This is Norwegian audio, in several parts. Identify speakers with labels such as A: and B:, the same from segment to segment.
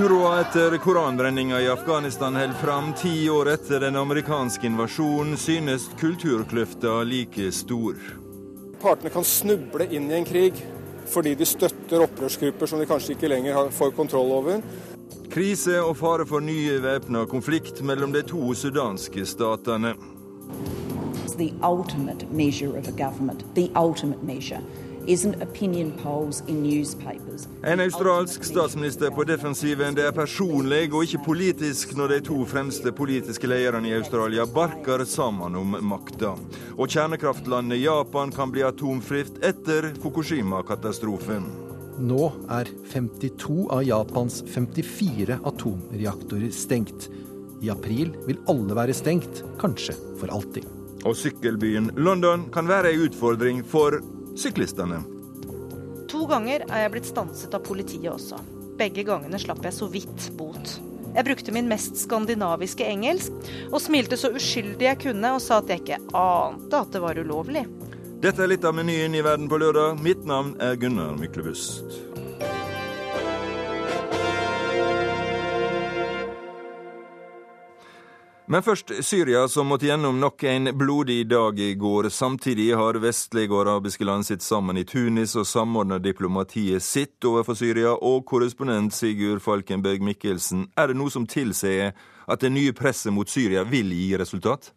A: Uroa etter koranbrenninga i Afghanistan holder fram. Ti år etter den amerikanske invasjonen synes kulturkløfta like stor.
B: Partene kan snuble inn i en krig fordi de støtter opprørsgrupper som de kanskje ikke lenger får kontroll over.
A: Krise og fare for ny væpna konflikt mellom de to sudanske statene.
C: The ultimate measure of a government, the ultimate measure
A: en australsk statsminister på defensiven. Det er personlig og ikke politisk når de to fremste politiske lederne i Australia barker sammen om makta. Og kjernekraftlandet Japan kan bli atomfritt etter Fukushima-katastrofen.
D: Nå er 52 av Japans 54 atomreaktorer stengt. I april vil alle være stengt, kanskje for alltid.
A: Og sykkelbyen London kan være ei utfordring for syklistene.
E: To ganger er jeg blitt stanset av politiet også. Begge gangene slapp jeg så vidt bot. Jeg brukte min mest skandinaviske engelsk og smilte så uskyldig jeg kunne og sa at jeg ikke ante at det var ulovlig.
A: Dette er litt av menyen i Verden på lørdag. Mitt navn er Gunnar Myklebust. Men først Syria, som måtte gjennom nok en blodig dag i går. Samtidig har vestlige og arabiske land sitt sammen i Tunis og samordner diplomatiet sitt overfor Syria. Og korrespondent Sigurd Falkenberg Mikkelsen, er det noe som tilsier at det nye presset mot Syria vil gi resultat?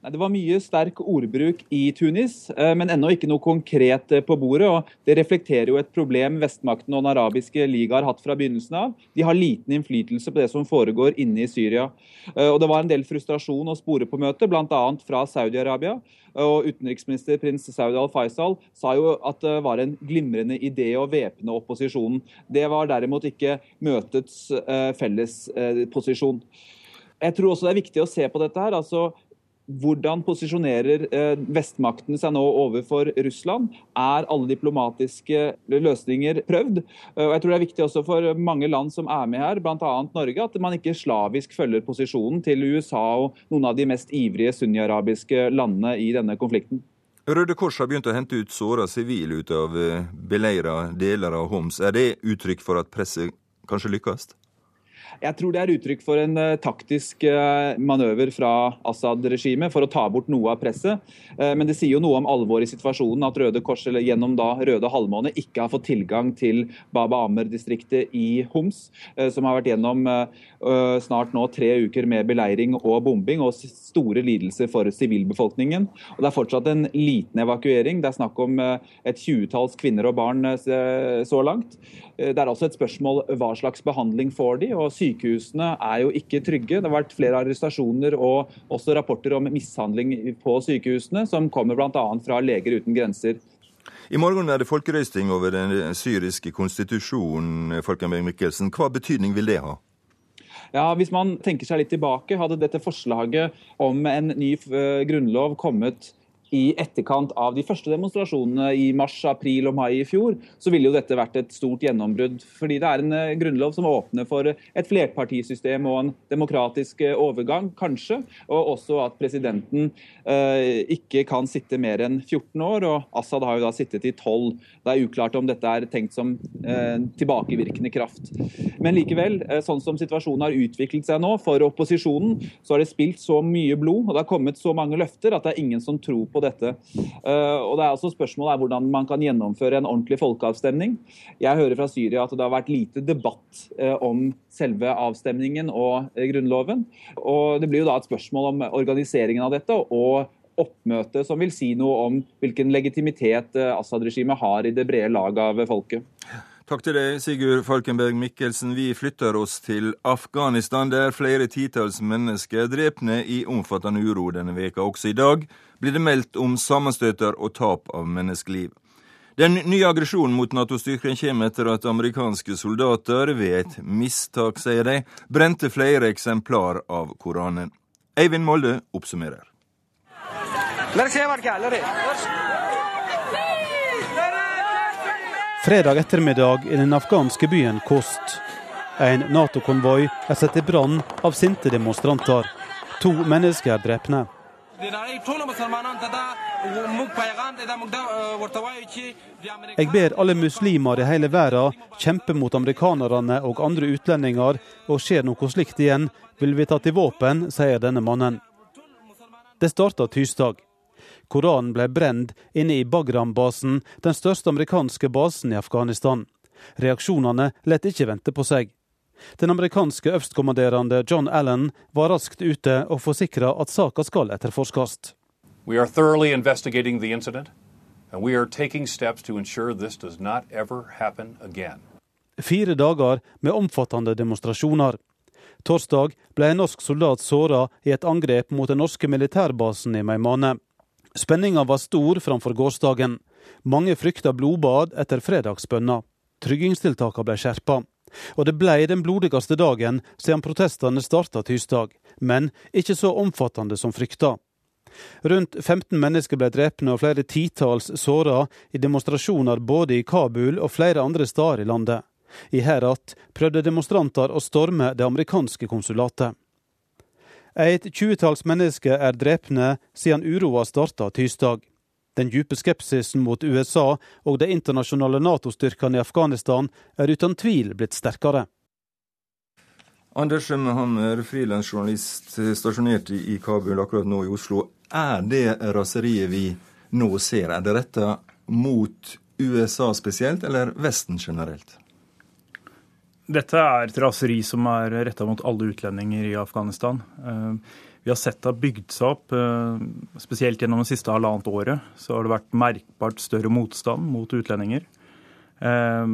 F: Nei, det var mye sterk ordbruk i Tunis, eh, men ennå ikke noe konkret eh, på bordet. og Det reflekterer jo et problem vestmakten og Den arabiske liga har hatt fra begynnelsen av. De har liten innflytelse på det som foregår inne i Syria. Eh, og Det var en del frustrasjon å spore på møtet, bl.a. fra Saudi-Arabia. Og Utenriksminister prins Saudi al-Faisal sa jo at det var en glimrende idé å væpne opposisjonen. Det var derimot ikke møtets felles posisjon. Jeg tror også det er viktig å se på dette her. altså hvordan posisjonerer vestmaktene seg nå overfor Russland? Er alle diplomatiske løsninger prøvd? Eh, og jeg tror Det er viktig også for mange land som er med her, bl.a. Norge, at man ikke slavisk følger posisjonen til USA og noen av de mest ivrige sunni-arabiske landene i denne konflikten.
A: Røde Kors har begynt å hente ut såra sivile ut av eh, beleira deler av Homs. Er det uttrykk for at presset kanskje lykkes?
F: Jeg tror det er uttrykk for en uh, taktisk uh, manøver fra Assad-regimet for å ta bort noe av presset. Uh, men det sier jo noe om alvoret i situasjonen at Røde Kors eller gjennom da Røde halvmåne ikke har fått tilgang til Baba Amer-distriktet i Homs, som har vært gjennom snart nå tre uker med beleiring og bombing og store lidelser for sivilbefolkningen. Og Det er fortsatt en liten evakuering. Det er snakk om et tjuetalls kvinner og barn så langt. Det er også et spørsmål hva slags behandling får de, og sykehusene er jo ikke trygge. Det har vært flere arrestasjoner og også rapporter om mishandling på sykehusene, som kommer bl.a. fra Leger uten grenser.
A: I morgen er det folkerøysting over den syriske konstitusjonen. Falkenberg Mikkelsen. Hva betydning vil det ha?
F: Ja, Hvis man tenker seg litt tilbake, hadde dette forslaget om en ny eh, grunnlov kommet i etterkant av de første demonstrasjonene i mars, april og mai i fjor, så ville jo dette vært et stort gjennombrudd. Fordi det er en eh, grunnlov som åpner for et flerpartisystem og en demokratisk eh, overgang, kanskje. Og også at presidenten eh, ikke kan sitte mer enn 14 år. Og Assad har jo da sittet i 12. Det er uklart om dette er tenkt som eh, tilbakevirkende kraft. Men likevel, eh, sånn som situasjonen har utviklet seg nå for opposisjonen, så har det spilt så mye blod og det har kommet så mange løfter at det er ingen som tror på dette. Eh, og det er også Spørsmålet er hvordan man kan gjennomføre en ordentlig folkeavstemning. Jeg hører fra Syria at det har vært lite debatt eh, om selve avstemningen og eh, Grunnloven. Og Det blir jo da et spørsmål om organiseringen av dette og oppmøte som vil si noe om hvilken legitimitet Assad-regimet har i det brede lag av folket.
A: Takk til deg, Sigurd Falkenberg Mikkelsen. Vi flytter oss til Afghanistan, der flere titalls mennesker er drepne i omfattende uro denne veka. Også i dag blir det meldt om sammenstøter og tap av menneskeliv. Den nye aggresjonen mot Nato-styrken kommer etter at amerikanske soldater, ved et mistak, sier de, brente flere eksemplar av Koranen. Eivind Molde oppsummerer.
G: Fredag ettermiddag i den afghanske byen Kost. En Nato-konvoi er satt i brann av sinte demonstranter. To mennesker er drepne. Jeg ber alle muslimer i hele verden kjempe mot amerikanerne og andre utlendinger, og skjer noe slikt igjen, vil vi ta til våpen, sier denne mannen. Det starta tirsdag. Koranen ble brent inne i Bagram-basen, den største amerikanske basen i Afghanistan. Reaksjonene lett ikke vente på seg. Den amerikanske øverstkommanderende John Allen var raskt ute og forsikra at saka skal etterforskes.
H: We are thoroughly investigating the incident, and we are taking steps to ensure this does not ever happen again.
G: Fire dager med omfattende demonstrasjoner. Torsdag ble en norsk soldat såra i et angrep mot den norske militærbasen i Meimane. Spenninga var stor framfor gårsdagen. Mange frykta blodbad etter fredagsbønna. Tryggingstiltakene ble skjerpa. Og det ble den blodigste dagen siden protestene starta tirsdag, men ikke så omfattende som frykta. Rundt 15 mennesker ble drepne og flere titalls såra i demonstrasjoner både i Kabul og flere andre steder i landet. I Herat prøvde demonstranter å storme det amerikanske konsulatet. Et tjuetalls mennesker er drepne siden uroa starta tirsdag. Den dype skepsisen mot USA og de internasjonale Nato-styrkene i Afghanistan er uten tvil blitt sterkere.
A: Anders Hammer, frilansjournalist stasjonert i Kabul akkurat nå i Oslo. Er det raseriet vi nå ser, er det retta mot USA spesielt, eller Vesten generelt?
I: Dette er et raseri som er retta mot alle utlendinger i Afghanistan. Eh, vi har sett det har bygd seg opp, eh, spesielt gjennom det siste halvannet året. Så har det vært merkbart større motstand mot utlendinger. Eh,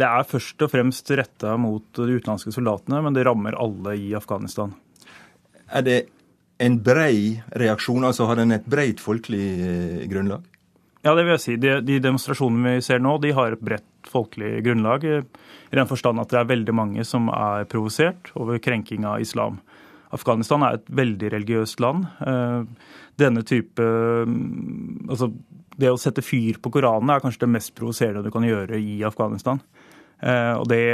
I: det er først og fremst retta mot de utenlandske soldatene, men det rammer alle i Afghanistan.
A: Er det en brei reaksjon, altså har den et breit folkelig grunnlag?
I: Ja, det vil jeg si. De, de demonstrasjonene vi ser nå, de har et bredt folkelig grunnlag. I den forstand at det er veldig mange som er provosert over krenking av islam. Afghanistan er et veldig religiøst land. Eh, denne type mm, Altså, det å sette fyr på Koranen er kanskje det mest provoserende du kan gjøre i Afghanistan. Eh, og det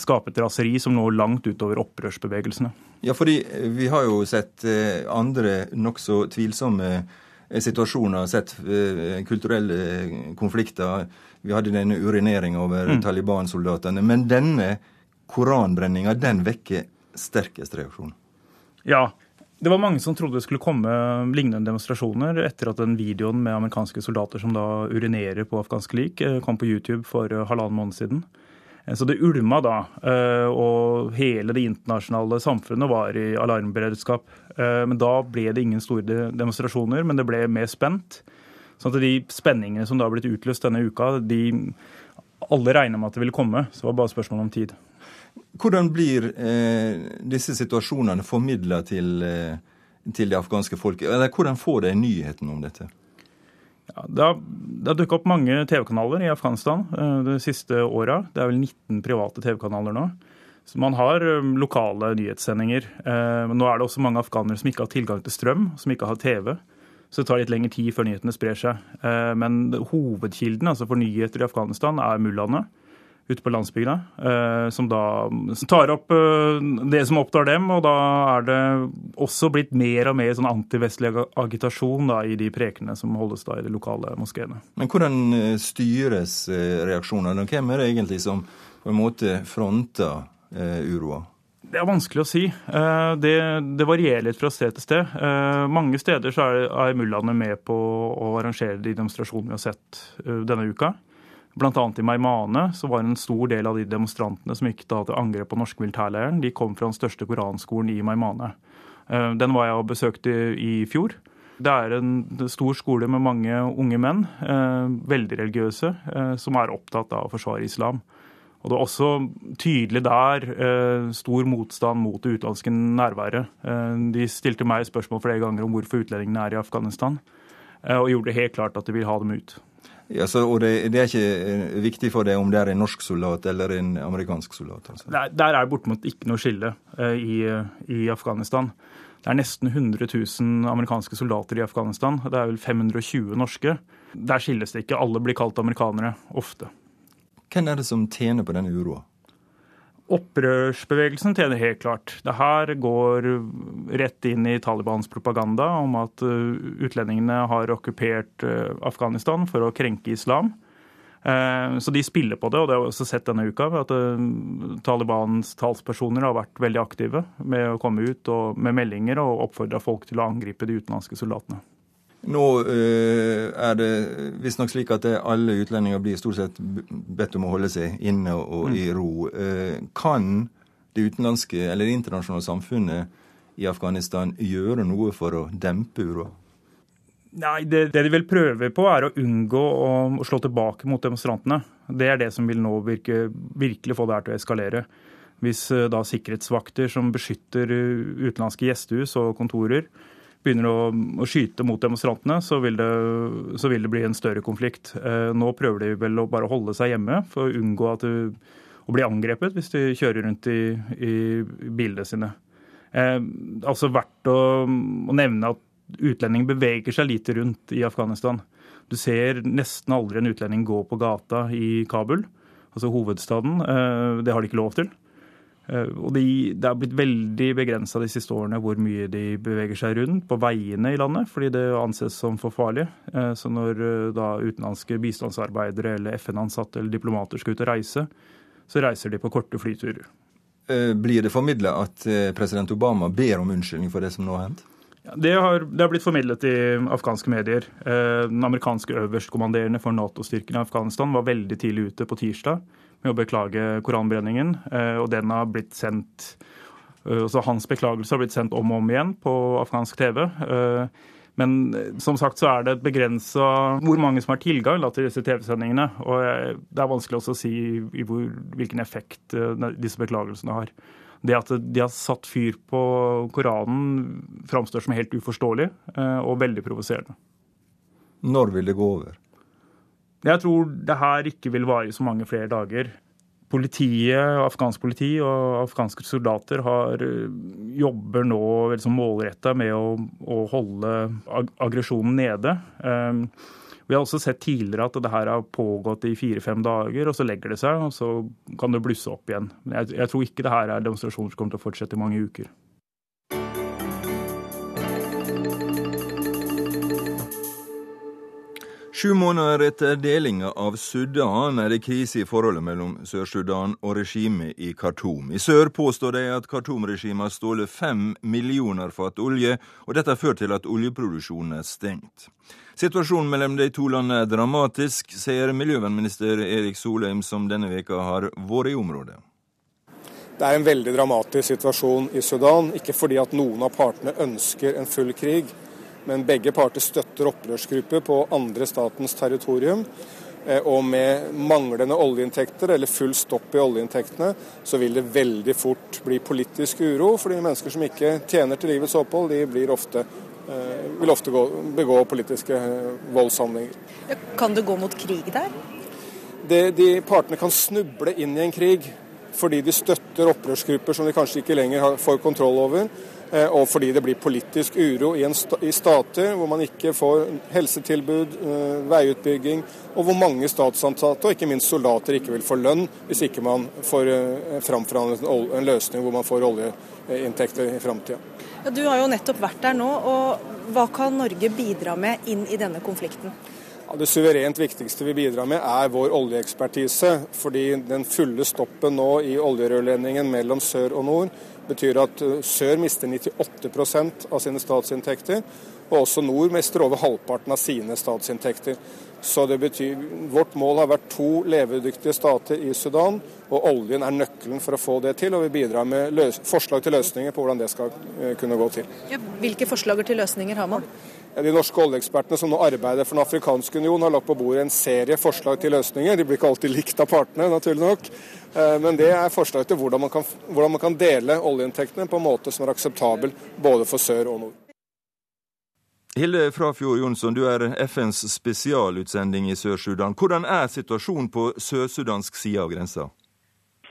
I: skaper et raseri som når langt utover opprørsbevegelsene.
A: Ja, fordi vi har jo sett eh, andre nokså tvilsomme situasjoner, sett kulturelle konflikter vi hadde denne urineringa over mm. Taliban-soldatene. Men denne koranbrenninga, den vekker sterkest reaksjon.
I: Ja. Det var mange som trodde det skulle komme lignende demonstrasjoner etter at den videoen med amerikanske soldater som da urinerer på afghansk lik, eh, kom på YouTube for eh, halvannen måned siden. Eh, så det ulma da, og hele det internasjonale samfunnet var i alarmberedskap. Men da ble det ingen store demonstrasjoner, men det ble mer spent. Sånn at de spenningene som da har blitt utløst denne uka, de alle regner med at det vil komme. Så det var bare spørsmål om tid.
A: Hvordan blir eh, disse situasjonene formidla til, eh, til, det afghanske folket? Eller hvordan får de nyheten om dette?
I: Ja, det har, det har dukka opp mange TV-kanaler i Afghanistan eh, de siste åra. Det er vel 19 private TV-kanaler nå. Så man har eh, lokale nyhetssendinger. Eh, men nå er det også mange afghanere som ikke har tilgang til strøm, som ikke har TV. Så det tar litt lengre tid før nyhetene sprer seg. Eh, men hovedkilden altså for nyheter i Afghanistan er mullaene ute på landsbygda, eh, som da tar opp eh, det som opptar dem. Og da er det også blitt mer og mer sånn antivestlig agitasjon da, i de prekene som holdes da i de lokale moskeene.
A: Men hvordan styres reaksjonene? Hvem er det egentlig som på en måte fronter uroa?
I: Det er vanskelig å si. Eh, det, det, varierer litt fra sted til sted. Eh, mange steder så er, er mullaene med på å arrangere de demonstrasjonene vi har sett eh, denne uka. Bl.a. i Maimane så var en stor del av de demonstrantene som gikk da til angrep på norske militærleiren, de kom fra den største koranskolen i Maimane. Den var jeg og besøkte i fjor. Det er en stor skole med mange unge menn, veldig religiøse, som er opptatt av å forsvare islam. Og Det var også tydelig der eh, stor motstand mot det utenlandske nærværet. Eh, de stilte meg spørsmål flere ganger om hvorfor utlendingene er i Afghanistan, eh, og gjorde det helt klart at de vil ha dem ut.
A: Ja, så, og det, det, er ikke viktig for deg om det er en norsk soldat eller en amerikansk soldat? Altså.
I: Der, der er bortimot ikke noe skille i, i Afghanistan. Det er nesten 100 000 amerikanske soldater i Afghanistan. Det er vel 520 norske. Der skilles det ikke. Alle blir kalt amerikanere, ofte.
A: Hvem er det som tjener på denne uroa?
I: Opprørsbevegelsen tjener helt klart. Det her går rett inn i Talibans propaganda om at utlendingene har okkupert Afghanistan for å krenke islam. Eh, så de spiller på det, og det har vi også sett denne uka. at eh, Talibans talspersoner har vært veldig aktive med å komme ut og, med meldinger og oppfordra folk til å angripe de utenlandske soldatene.
A: Nå uh, er det visstnok slik at alle utlendinger blir stort sett bedt om å holde seg inne og mm. i ro. Uh, kan det utenlandske eller det internasjonale samfunnet i Afghanistan gjøre noe for å dempe uroa?
I: Nei, det, det, de vil prøve på, er å unngå å, å, slå tilbake mot demonstrantene. Det er det som vil nå virke, virkelig få det her til å eskalere. Hvis eh, da sikkerhetsvakter som beskytter eh, utenlandske gjestehus og kontorer, begynner å, å skyte mot demonstrantene, så vil, det, så vil, det, bli en større konflikt. Eh, nå prøver de vel å bare holde seg hjemme for å unngå at du, å bli angrepet hvis de kjører rundt i, i bilene sine. Eh, altså verdt å, å nevne at utlending beveger seg lite rundt i Afghanistan. Du ser nesten aldri en utlending gå på gata i Kabul, altså hovedstaden. Eh, det har de ikke lov til. Eh, og de, Det er blitt veldig begrensa de siste årene hvor mye de beveger seg rundt på veiene i landet, fordi det anses som for farlig. Eh, så når da utenlandske bistandsarbeidere eller FN-ansatte eller diplomater skal ut og reise, så reiser de på korte flyturer.
A: Blir det formidla at president Obama ber om unnskyldning for det som nå har hendt?
I: Det har, det har, blitt formidlet i afghanske medier. Eh, den amerikanske øverstkommanderende for Nato-styrken i Afghanistan var veldig tidlig ute på tirsdag med å beklage koranbrenningen. Eh, og den har blitt sendt eh, Hans beklagelse har blitt sendt om og om igjen på afghansk TV. Men som sagt så er det begrensa hvor mange som har tilgang til disse TV-sendingene. Og det er vanskelig også å si hvor, hvilken effekt disse beklagelsene har. Det at de har satt fyr på Koranen, framstår som helt uforståelig eh, og veldig provoserende.
A: Når vil det gå over?
I: Jeg tror det her ikke vil vare så mange flere dager. Politiet, Afghansk politi og afghanske soldater har, eh, jobber nå liksom målretta med å, å holde ag aggresjonen nede. Um, vi har også sett tidligere at det her har pågått i fire-fem dager, og så legger det seg, og så kan det blusse opp igjen. Men jeg, jeg tror ikke det her er demonstrasjoner som kommer til å fortsette i mange uker.
A: Sju måneder etter delinga av Sudan er det krise i forholdet mellom Sør-Sudan og regimet i Khartoum. I sør påstår de at Khartoum-regimet har stjålet fem millioner fat olje, og dette har ført til at oljeproduksjonen er stengt. Situasjonen mellom de to landene er dramatisk, sier miljøvernminister Erik Solheim, som denne veka har vært i området.
B: Det er en veldig dramatisk situasjon i Sudan, ikke fordi at noen av partene ønsker en full krig, men begge parter støtter opprørsgrupper på andre statens territorium. Eh, og med manglende oljeinntekter eller full stopp i oljeinntektene, så vil det veldig fort bli politisk uro. fordi mennesker som ikke tjener til livets opphold, de ofte, eh, vil ofte gå, begå politiske eh, voldshandlinger.
E: Kan det gå mot krig der?
B: Det, de partene kan snuble inn i en krig fordi de støtter opprørsgrupper som de kanskje ikke lenger får kontroll over. Eh, og fordi det blir politisk uro i, sta i stater hvor man ikke får helsetilbud, uh, veiutbygging, og hvor mange statsansatte og ikke minst soldater ikke vil få lønn hvis ikke man får uh, framforhandlet en, løsning hvor man får oljeinntekter i framtida.
E: Ja, du har jo nettopp vært der nå, og hva kan Norge bidra med inn i denne konflikten?
B: Ja, det suverent viktigste vi bidrar med er vår oljeekspertise. Fordi den fulle stoppen nå i oljerørledningen mellom sør og nord betyr at eh, sør mister 98% av sine statsinntekter, og også nord mister over halvparten av sine statsinntekter. Så det betyr, Vårt mål har vært to levedyktige stater i Sudan, og oljen er nøkkelen for å få det til. Og vi bidrar med forslag til løsninger på hvordan det skal eh, kunne gå til.
E: Ja, hvilke forslag til løsninger har man?
B: De norske oljeekspertene som nå arbeider for Den afrikanske union, har lagt på bordet en serie forslag til løsninger. De blir ikke alltid likt av partene, naturlig nok. Eh, men det er forslag til hvordan man kan, hvordan man kan dele oljeinntektene på en måte som er akseptabel både for sør og nord.
A: Hilde Frafjord Jonsson, du er FNs spesialutsending i Sør-Sudan. Hvordan er situasjonen på sør-sudansk side av grensa?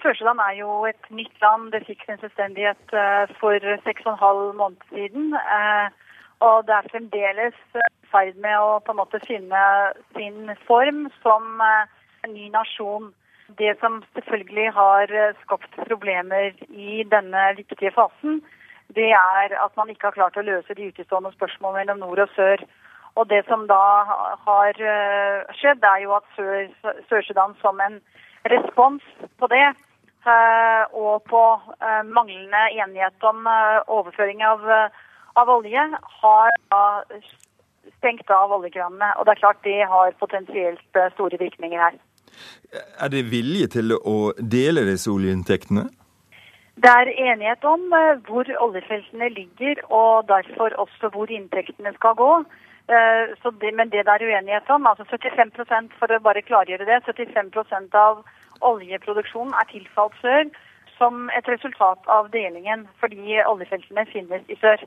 J: Sør-Sudan er jo et nytt land. Det fikk sin selvstendighet eh, for seks og en halv måned siden. Eh, og det er fremdeles i ferd med å på en måte finne sin form som en ny nasjon. Det som selvfølgelig har eh, skapt problemer i denne viktige fasen, det er at man ikke har klart å løse de utestående spørsmålene mellom nord og sør. Og det som da har eh, skjedd, er jo at Sør-Sudan som en respons på det, eh, og på manglende enighet om overføring av, av olje, har stengt av oljekranene. Og det er klart det har potensielt store virkninger her.
A: Er det vilje til å dele disse oljeinntektene?
J: Det er enighet om eh, hvor oljefeltene ligger, og derfor også hvor inntektene skal gå. Eh, det, men det det er uenighet om, altså 75 for å bare klargjøre det, 75% av oljeproduksjonen er tilfalt sør som et resultat av delingen, fordi oljefeltene finnes i sør.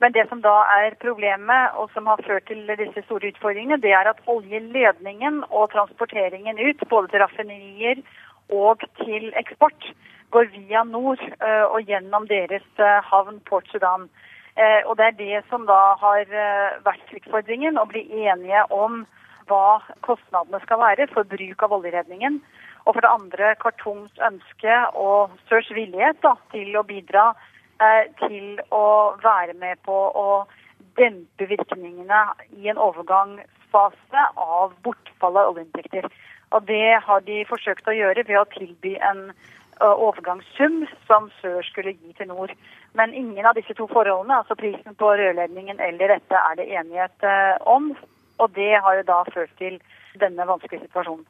J: Men det som da er problemet, og som har ført til disse store utfordringene, det er at oljeledningen og transporteringen ut, både til raffinerier og til eksport, går via nord uh, og gjennom deres uh, havn Port Sudan. Uh, og det er det som da har vært utfordringen, å bli enige om hva kostnadene skal være for bruk av oljeredningen. Og for det andre Khartoums ønske og Sørs villighet da, til å bidra Eh, til å være med på å dempe virkningene i en overgangsfase av bortfall av oljeinntekter. Og det har de forsøkt å gjøre ved å tilby en eh, overgangssum som sør skulle gi til nord. Men ingen av disse to forholdene, altså prisen på rørledningen eller dette, er det enighet eh, om. Og det har jo da ført til denne vanskelige situasjonen.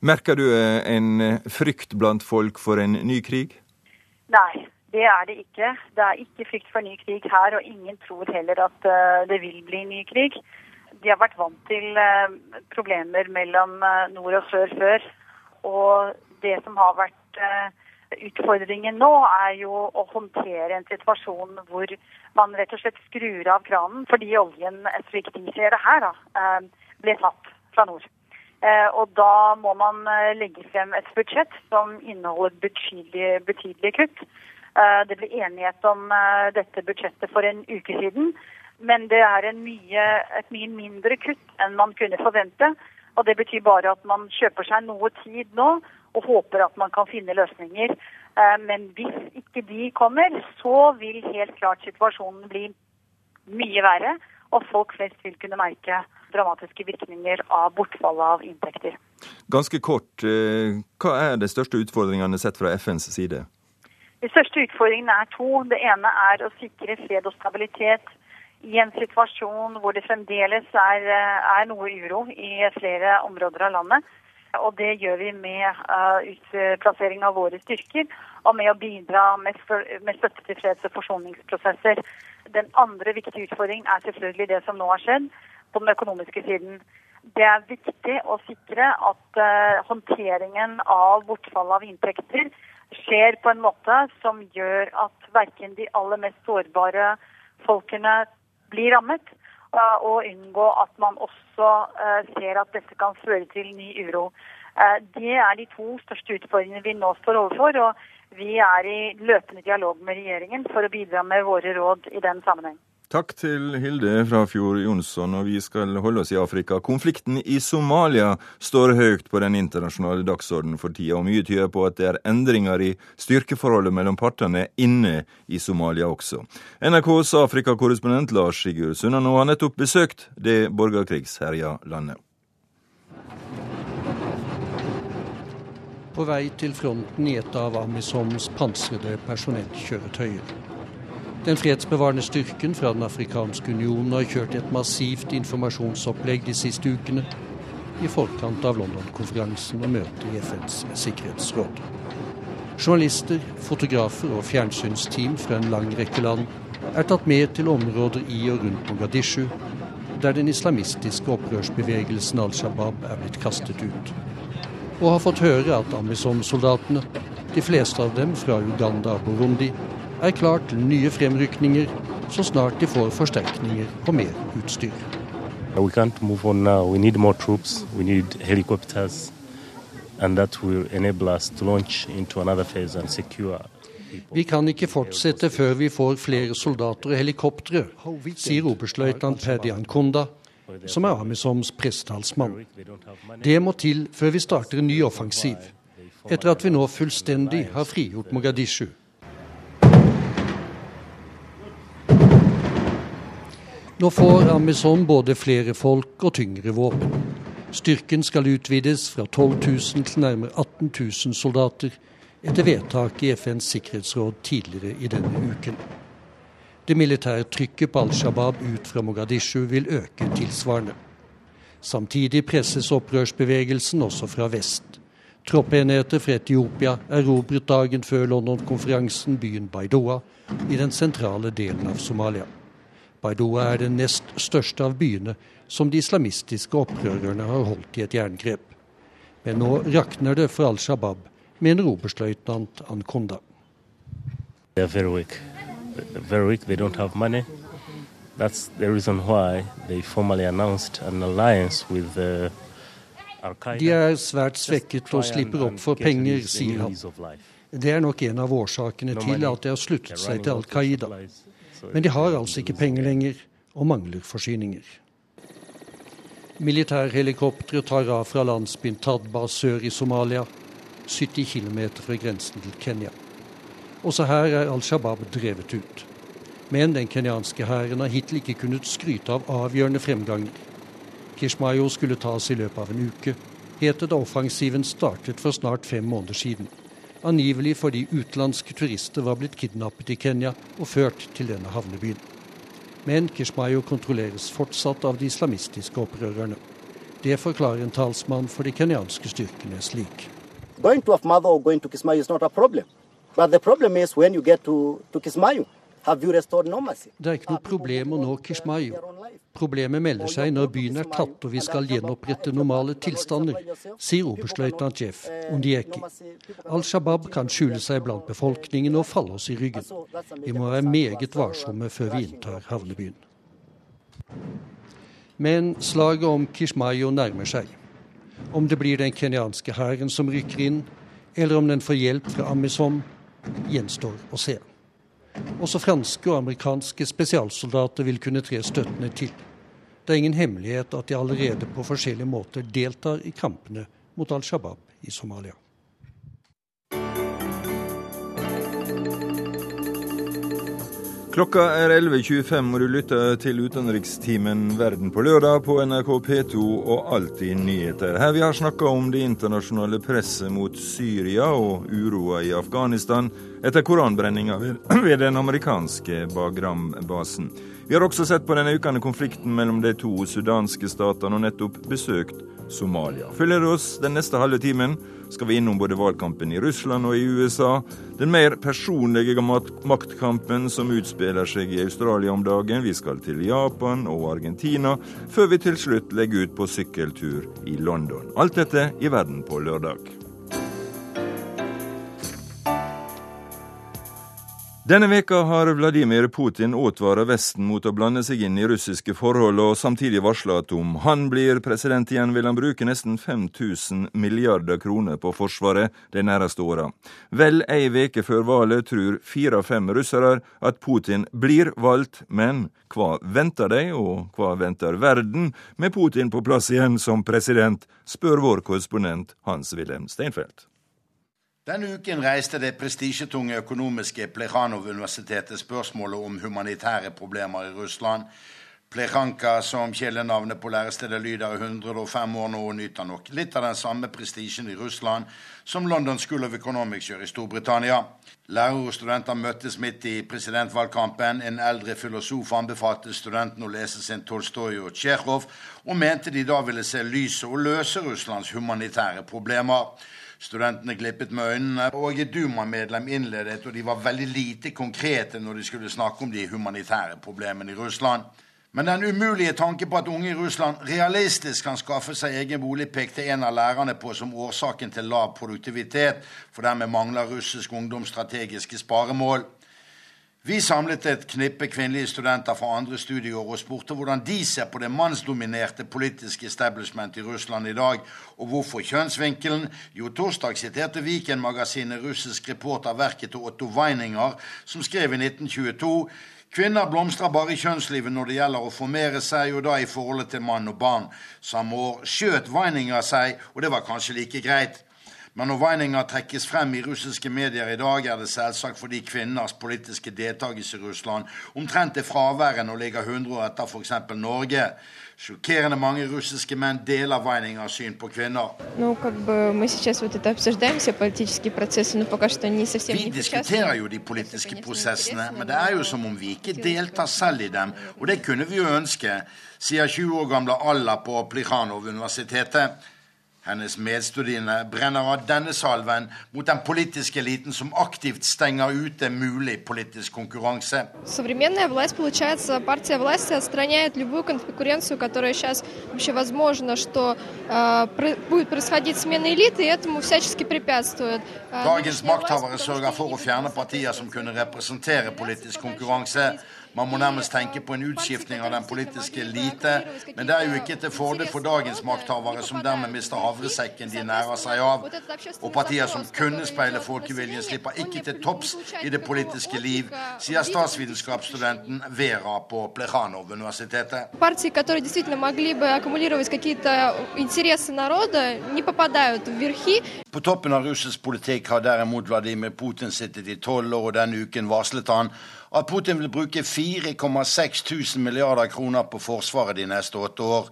A: Merker du en frykt blant folk for en ny krig?
J: Nei, det er det ikke. Det er ikke frykt for ny krig her, og ingen tror heller at det vil bli ny krig. De har vært vant til problemer mellom nord og sør før. Og det som har vært utfordringen nå, er jo å håndtere en situasjon hvor man rett og slett skrur av kranen fordi oljen, slik de ser det her, da, ble tatt fra nord. Og da må man legge frem et budsjett som inneholder betydelige, betydelige kutt. Eh, det ble enighet om eh, dette budsjettet for en uke siden. Men det er mye, et mye mindre kutt enn man kunne forvente. Og det betyr bare at man kjøper seg noe tid nå og håper at man kan finne løsninger. Eh, men hvis ikke de kommer, så vil helt klart situasjonen bli mye verre. Og folk flest vil kunne merke dramatiske virkninger av bortfallet av inntekter.
A: Ganske kort, hva er de største utfordringene sett fra FNs side?
J: De største utfordringene er to. Det ene er å sikre fred og stabilitet i en situasjon hvor det fremdeles er, er noe uro i flere områder av landet. Og det gjør vi med uh, utplassering av våre styrker og med å bidra med, med støtte til freds- og forsoningsprosesser. Den andre viktige utfordringen er selvfølgelig det som nå har skjedd på den økonomiske siden. Det er viktig å sikre at uh, håndteringen av bortfall av inntekter skjer på en måte som gjør at verken de aller mest sårbare folkene blir rammet, og unngå at man også eh, ser at dette kan føre til ny uro. Eh, det er de to største utfordringene vi nå står overfor. og Vi er i løpende dialog med regjeringen for å bidra med våre råd i den sammenheng.
A: Takk til Hilde Frafjord Jonsson, og vi skal holde oss i Afrika. Konflikten i Somalia står høyt på den internasjonale dagsordenen for tida, og mye tyder på at det er endringer i styrkeforholdet mellom partene inne i Somalia også. NRKs Afrikakorrespondent Lars Sigurd Sunnanå har nettopp besøkt det borgerkrigsherja landet.
D: På vei til fronten i et av Amisoms pansrede personellkjøretøyer. Den fredsbevarende styrken fra Den afrikanske unionen har kjørt et massivt informasjonsopplegg de siste ukene i forkant av London-konferansen og møtet i FNs sikkerhetsråd. Journalister, fotografer og fjernsynsteam fra en lang rekke land er tatt med til områder i og rundt Mogadishu, der den islamistiske opprørsbevegelsen Al Shabaab er blitt kastet ut. Og har fått høre at Amisom-soldatene, de fleste av dem fra Uganda og Burundi, er klar nye fremrykninger så snart de får forsterkninger og mer utstyr. We can't move on now. We need more troops. We need helicopters. And that will enable us to launch into another phase and secure vi kan ikke fortsette før vi får flere soldater og helikoptre, sier oberstløytnant Paddy Ankunda, som er Amisoms pressetalsmann. Det må til før vi starter en ny offensiv. etter at vi nå fullstendig har frigjort Mogadishu. Nå får Amazon både flere folk og tyngre våpen. Styrken skal utvides fra 12 000 til nærmere 18 000 soldater, etter vedtak i FNs sikkerhetsråd tidligere i denne uken. Det militære trykket på Al Shabaab ut fra Mogadishu vil øke tilsvarende. Samtidig presses opprørsbevegelsen også fra vest. Troppenheter fra Etiopia erobret dagen før London-konferansen byen Baidoa i den sentrale delen av Somalia. Baidoa er den nest største av byene som de islamistiske opprørerne har holdt i et jerngrep. Men nå rakner det for Al Shabaab, mener oberstløytnant Ankonda.
K: They are very weak. Very weak. They don't have money. That's the reason why they formally announced an alliance with uh,
D: De er svært svekket og slipper opp for penger, sier han. Det er nok en av årsakene til at de har sluttet seg til Al Qaida. Men de har altså ikke penger lenger, og mangler forsyninger. Militærhelikoptre tar av fra landsbyen Tadba sør i Somalia, 70 km fra grensen til Kenya. Også her er Al Shabaab drevet ut. Men den kenyanske hæren har hittil ikke kunnet skryte av avgjørende fremganger. Kishmayo skulle tas i løpet av en uke, het det da offensiven startet for snart fem måneder siden. Angivelig fordi utenlandske turister var blitt kidnappet i Kenya og ført til denne havnebyen. Men Kishmayo kontrolleres fortsatt av de islamistiske opprørerne. Det forklarer en talsmann for de kenyanske styrkene slik.
L: Going to Afmado or going to Kismayo is not a problem. But the problem is when you get to, to Kismayo, have you restored normalcy?
D: Det er ikke noe problem å nå Kishmayo. Problemet melder seg når byen er tatt og vi skal gjenopprette normale tilstander, sier oberstløytnant Jeff Ondieki. Al Shabaab kan skjule seg blant befolkningen og falle oss i ryggen. Vi må være meget varsomme før vi inntar havnebyen. Men slaget om Kishmayo nærmer seg. Om det blir den kenyanske hæren som rykker inn, eller om den får hjelp fra Amisom, gjenstår å se. Også franske og amerikanske spesialsoldater vil kunne tre støttende til. Det er ingen hemmelighet at de allerede på forskjellige måter deltar i kampene mot Al Shabaab i Somalia.
A: Klokka er 11.25, og du lytter til utenrikstimen Verden på lørdag på NRK P2 og Alltid nyheter. Her vi har snakka om det internasjonale presset mot Syria og uroa i Afghanistan etter koranbrenninga ved den amerikanske Bagram-basen. Vi har også sett på den økende konflikten mellom de to sudanske statene og nettopp besøkt Somalia. Følger du oss den neste halve timen, skal vi innom både valgkampen i Russland og i USA, den mer personlige maktkampen som utspiller seg i Australia om dagen, vi skal til Japan og Argentina, før vi til slutt legger ut på sykkeltur i London. Alt dette i Verden på lørdag. Denne veka har Vladimir Putin advart Vesten mot å blande seg inn i russiske forhold, og samtidig varsla at om han blir president igjen, vil han bruke nesten 5000 milliarder kroner på Forsvaret de nærmeste åra. Vel ei veke før valget tror fire av fem russere at Putin blir valgt, men hva venter de, og hva venter verden med Putin på plass igjen som president, spør vår korrespondent Hans-Wilhelm Steinfeld.
M: Denne uken reiste det prestisjetunge økonomiske Plekhanov-universitetet spørsmålet om humanitære problemer i Russland. Plekhanka, som kjælenavnet på lærestedet lyder er 105 år nå, og nyter nok litt av den samme prestisjen i Russland som London School of Economics gjør i Storbritannia. Lærere og studenter møttes midt i presidentvalgkampen. En eldre filosof anbefalte studentene å lese sin Tolstoy og Tsjekhov, og mente de da ville se lyset og løse Russlands humanitære problemer. Studentene glippet med øynene, og et Duma-medlem innledet, og de var veldig lite konkrete når de skulle snakke om de humanitære problemene i Russland. Men den umulige tanke på at unge i Russland realistisk kan skaffe seg egen bolig, pekte en av lærerne på som årsaken til lav produktivitet, for dermed mangler russisk ungdom strategiske sparemål. Vi samlet et knippe kvinnelige studenter fra andre studieår og spurte hvordan de ser på det mannsdominerte politiske establishment i Russland i dag, og hvorfor kjønnsvinkelen. Jo, torsdag siterte Viken-magasinet russisk reporter verket til Otto Weininger, som skrev i 1922 Kvinner blomstrer bare i kjønnslivet når det gjelder å formere seg, og da i forholdet til mann og barn. Samme år skjøt Weininger seg, og det var kanskje like greit. Men når Weininger trekkes frem i russiske medier i dag, er det selvsagt fordi kvinners politiske deltakelse i Russland omtrent er fraværende og ligger 100 år etter f.eks. Norge. Sjokkerende mange russiske menn deler Weiningers syn på kvinner. Vi diskuterer jo de politiske prosessene, men det er jo som om vi ikke deltar selv i dem. Og det kunne vi jo ønske, sier 20 år gamle Alla på Plikhanov-universitetet. Hennes medstudiene brenner av denne salven mot den politiske eliten som aktivt stenger ute mulig politisk konkurranse.
N: Современная власть, получается, партия власти отстраняет любую конкуренцию, которая сейчас вообще возможно, что э, будет происходить смена элиты, и этому всячески препятствует.
M: Dagens makthavere sørger for å fjerne partier som kunne representere politisk konkurranse. Man må nærmest tenke på en utskiftning av den politiske elite. Men det er jo ikke til fordel for dagens makthavere, som dermed mister havresekken de nærer seg av. Og partier som kunne speile folkeviljen, slipper ikke til topps i det politiske liv, sier statsvitenskapsstudenten Vera på Plekhanov-universitetet.
N: Партии, которые действительно могли бы аккумулировать какие-то интересы народа, не попадают в верхи.
M: På toppen av russisk politikk har derimot Vladimir Putin sittet i tolv år, og denne uken varslet han at Putin vil bruke 4,6 000 milliarder kroner på Forsvaret de neste åtte år.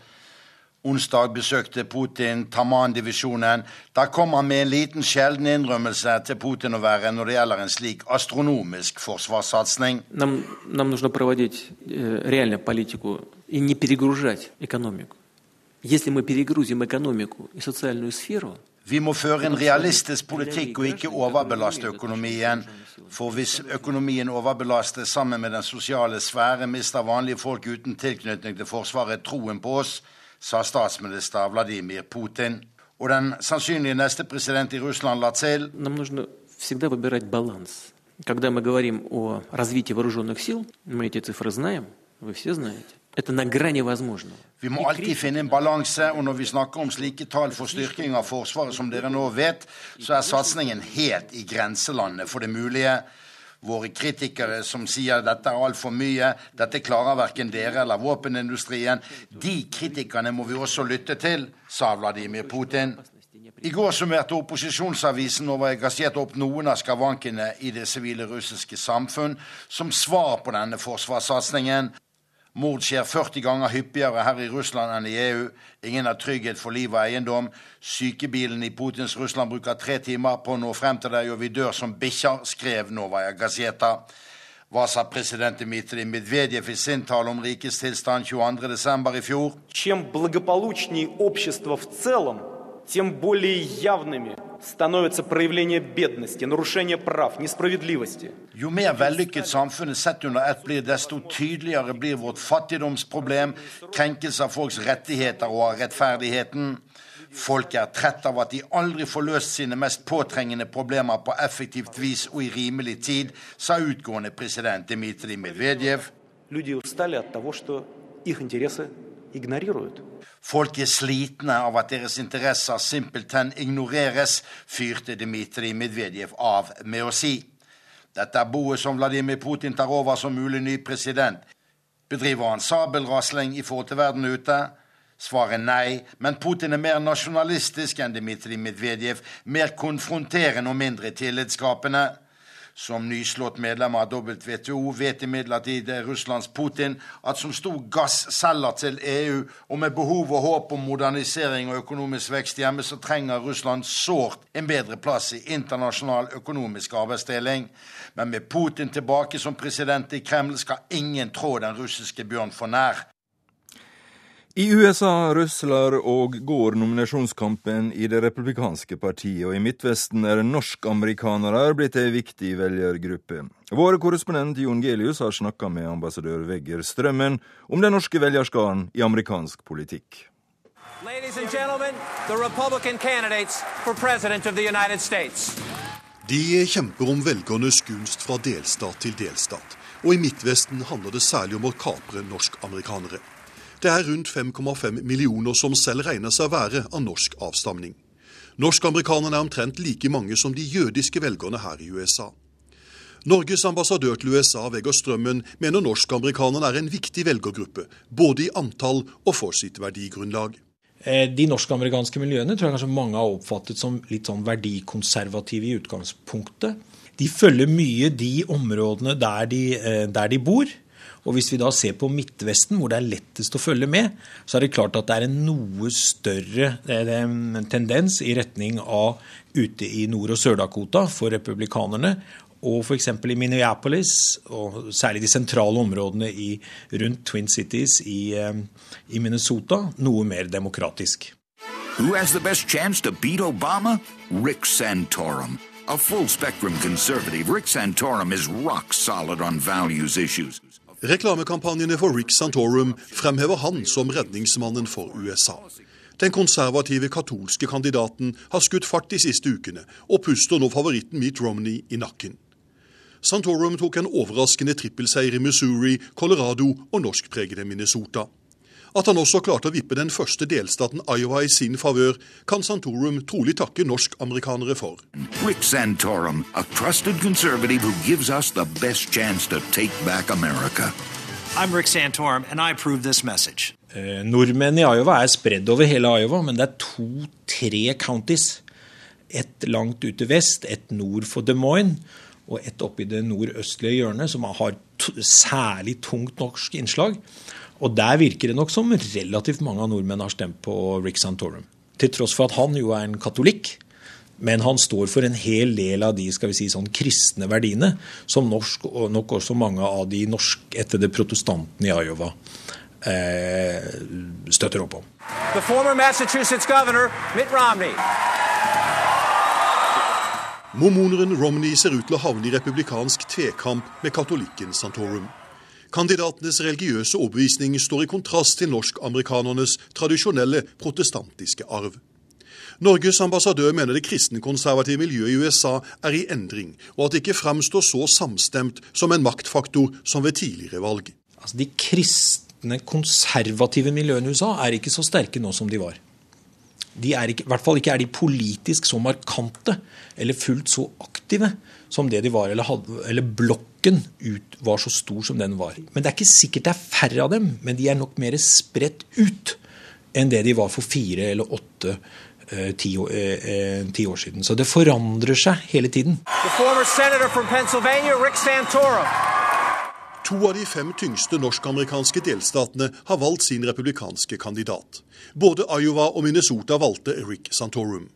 M: Onsdag besøkte Putin Taman-divisjonen. Der kom han med en liten sjelden innrømmelse til Putin å være når det gjelder en slik astronomisk forsvarssatsing.
O: Нам, нам нужно проводить э, реально политику и не перегружать экономику. Если мы перегрузим экономику и социальную сферу,
M: vi må føre en realistisk politikk og ikke overbelaste økonomien. For hvis økonomien overbelastes sammen med den sosiale sfære, mister vanlige folk uten tilknytning til Forsvaret troen på oss, sa statsminister Vladimir Putin. Og den sannsynlige neste president i Russland la til
O: Когда мы говорим о развитии вооруженных сил, мы эти цифры знаем, вы все знаете.
M: Vi må alltid finne en balanse, og når vi snakker om slike tall for styrking av Forsvaret som dere nå vet, så er satsingen helt i grenselandet for det mulige. Våre kritikere som sier dette er altfor mye, dette klarer verken dere eller våpenindustrien, de kritikerne må vi også lytte til, sa Vladimir Putin. I går summerte opposisjonsavisen over gassert opp noen av skavankene i det sivile russiske samfunn som svar på denne forsvarssatsingen. Mord skjer 40 ganger hyppigere her i Russland enn i EU. Ingen har trygghet for liv og eiendom. Sykebilen i Putins Russland bruker tre timer på å nå frem til deg, og vi dør som bikkjer, skrev Novaja Gazeta. Hva sa president Dmitrij Medvedev i sin tale om rikets tilstand 22.12. i fjor?
P: Чем благополучнее общество в целом, тем более явными становится проявление бедности, нарушение прав, несправедливости.
M: Jo mer vellykket samfunnet sett under ett blir, desto tydeligere blir vårt fattigdomsproblem, krenkelse av folks rettigheter og av rettferdigheten. Folk er trett av at de aldri får løst sine mest påtrengende problemer på effektivt vis og i rimelig tid, sa utgående president Dmitrij Medvedev.
P: Люди устали от того, что их интересы ignorerer.
M: Folk er slitne av at deres interesser simpelthen ignoreres, fyrte Dmitrij Medvedev av med å si. Dette er boet som Vladimir Putin tar over som mulig ny president. Bedriver han sabelrasling i forhold til verden ute? Svaret nei, men Putin er mer nasjonalistisk enn Dmitrij Medvedev, mer konfronterende og mindre tillitsskapende. Som nyslått medlem av WTO vet imidlertid Russlands Putin at som stor gasselger til EU, og med behov og håp om modernisering og økonomisk vekst hjemme, så trenger Russland sårt en bedre plass i internasjonal økonomisk arbeidsdeling. Men med Putin tilbake som president i Kreml skal ingen trå den russiske bjørn for nær.
A: I USA rusler og går nominasjonskampen i det republikanske partiet, og i Midtvesten er norsk-amerikanere blitt ei viktig velgergruppe. Vår korrespondent Jon Gelius har snakka med ambassadør Vegger Strømmen om den norske velgerskaren i amerikansk politikk.
Q: De kjemper om velgernes gunst fra delstat til delstat, og i Midtvesten handler det særlig om å kapre norsk-amerikanere. Det er rundt 5,5 millioner som selv regner seg å være av norsk avstamning. Norsk-amerikanerne er omtrent like mange som de jødiske velgerne her i USA. Norges ambassadør til USA, Vegard Strømmen, mener norsk-amerikanerne er en viktig velgergruppe, både i antall og for sitt verdigrunnlag.
R: Eh, de norsk-amerikanske miljøene tror jeg kanskje mange har oppfattet som litt sånn verdikonservative i utgangspunktet. De følger mye de områdene der de, eh, der de bor. Og Hvis vi da ser på Midtvesten, hvor det er lettest å følge med, så er det klart at det er en noe større tendens i retning av ute i Nord- og Sør-Dakota for republikanerne. Og f.eks. i Minneapolis, og særlig de sentrale områdene i, rundt Twin Cities i, eh, i Minnesota, noe mer demokratisk.
S: Who has the best chance to beat Obama? Rick Santorum. A full spectrum conservative, Rick Santorum is rock solid on values issues.
Q: Reklamekampanjene for Rick Santorum fremhever han som redningsmannen for USA. Den konservative katolske kandidaten har skutt fart de siste ukene, og puster nå favoritten Mitt Romney i nakken. Santorum tok en overraskende trippelseier i Missouri, Colorado og norskpregede Minnesota. At han også klarte å vippe den første delstaten Iowa i sin favør, kan Santorum trolig takke norsk-amerikanere for.
S: Rick Santorum, a trusted conservative who gives us the best chance to take back America.
O: I'm Rick Santorum, and I approve this message.
R: Eh, nordmenn i Iowa er spredd over hele Iowa, men det er to-tre counties. Et langt ute vest, et nord for Des Moines og et oppe i det nordøstlige hjørnet, som har særlig tungt norsk innslag. Og der virker det nok som relativt mange av nordmenn har stemt på Rick Santorum. Til tross for at han jo er en katolikk. Men han står for en hel del av de skal vi si, sånn kristne verdiene som norsk, og nok også mange av de norskættede protestantene i Iowa eh, støtter opp om.
O: The former Massachusetts governor, Mitt Romney.
Q: Mormoneren Romney ser ut til å havne i republikansk tekamp med katolikken Santorum. Kandidatenes religiøse overbevisning står i kontrast til norsk-amerikanernes tradisjonelle protestantiske arv. Norges ambassadør mener det kristenkonservative miljøet i USA er i endring, og at det ikke fremstår så samstemt som en maktfaktor som ved tidligere valg.
R: Altså, de kristne, konservative miljøene i USA er ikke så sterke nå som de var. De er ikke, I hvert fall ikke er de politisk så markante eller fullt så aktive som det de var, eller, hadde, eller blokken ut, var så stor som den var. Men det er ikke sikkert det er færre av dem, men de er nok mer spredt ut enn det de var for fire eller åtte eh, ti, eh, eh, ti, år siden. Så det forandrer seg hele tiden.
Q: To av de fem tyngste norsk-amerikanske delstatene har valgt sin republikanske kandidat. Både Iowa og Minnesota valgte Rick Santorum.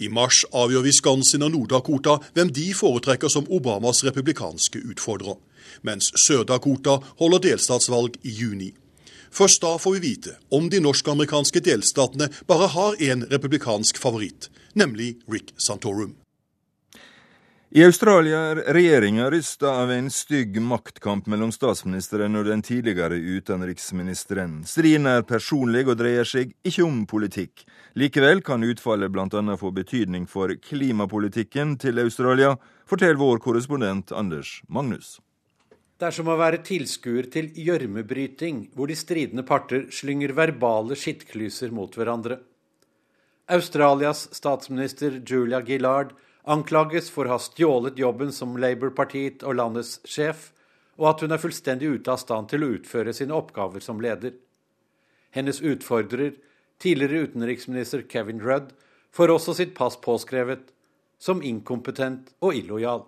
Q: I mars avgjør Wisconsin og Nord-Dakota hvem de foretrekker som Obamas republikanske utfordrer, mens Sør-Dakota holder delstatsvalg i juni. Først da får vi vite om de norsk-amerikanske delstatene bare har én republikansk favoritt, nemlig Rick Santorum.
A: I Australia er regjeringa rysta av en stygg maktkamp mellom statsministeren og den tidligere utenriksministeren. Striden er personlig og dreier seg ikke om politikk. Likevel kan utfallet bl.a. få betydning for klimapolitikken til Australia, forteller vår korrespondent Anders Magnus.
T: Det er som å være tilskuer til gjørmebryting, hvor de stridende parter slynger verbale skittklyser mot hverandre. Australias statsminister Julia Gillard anklages for å ha stjålet jobben som Labour-partiet og landets sjef, og at hun er fullstendig ute av stand til å utføre sine oppgaver som leder. Hennes utfordrer, tidligere utenriksminister Kevin Rudd, får også sitt pass påskrevet som inkompetent og illojal.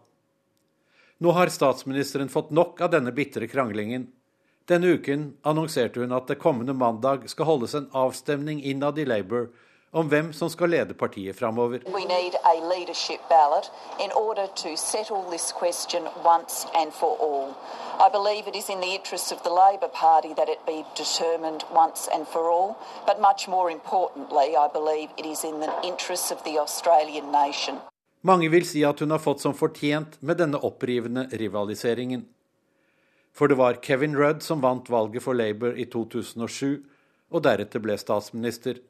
T: Nå har statsministeren fått nok av denne bitre kranglingen. Denne uken annonserte hun at det kommende mandag skal holdes en avstemning innad i Labour om hvem som skal lede partiet framover. I believe it is in the interest of the Labor Party that it be determined once and for all, but much more importantly, I believe it is in the interest of the Australian nation. Mange vil si at hun har fått som fortjent med denne opprivende rivaliseringen. For det var Kevin Rudd som vant valget for Labour i 2007, og deretter ble statsminister.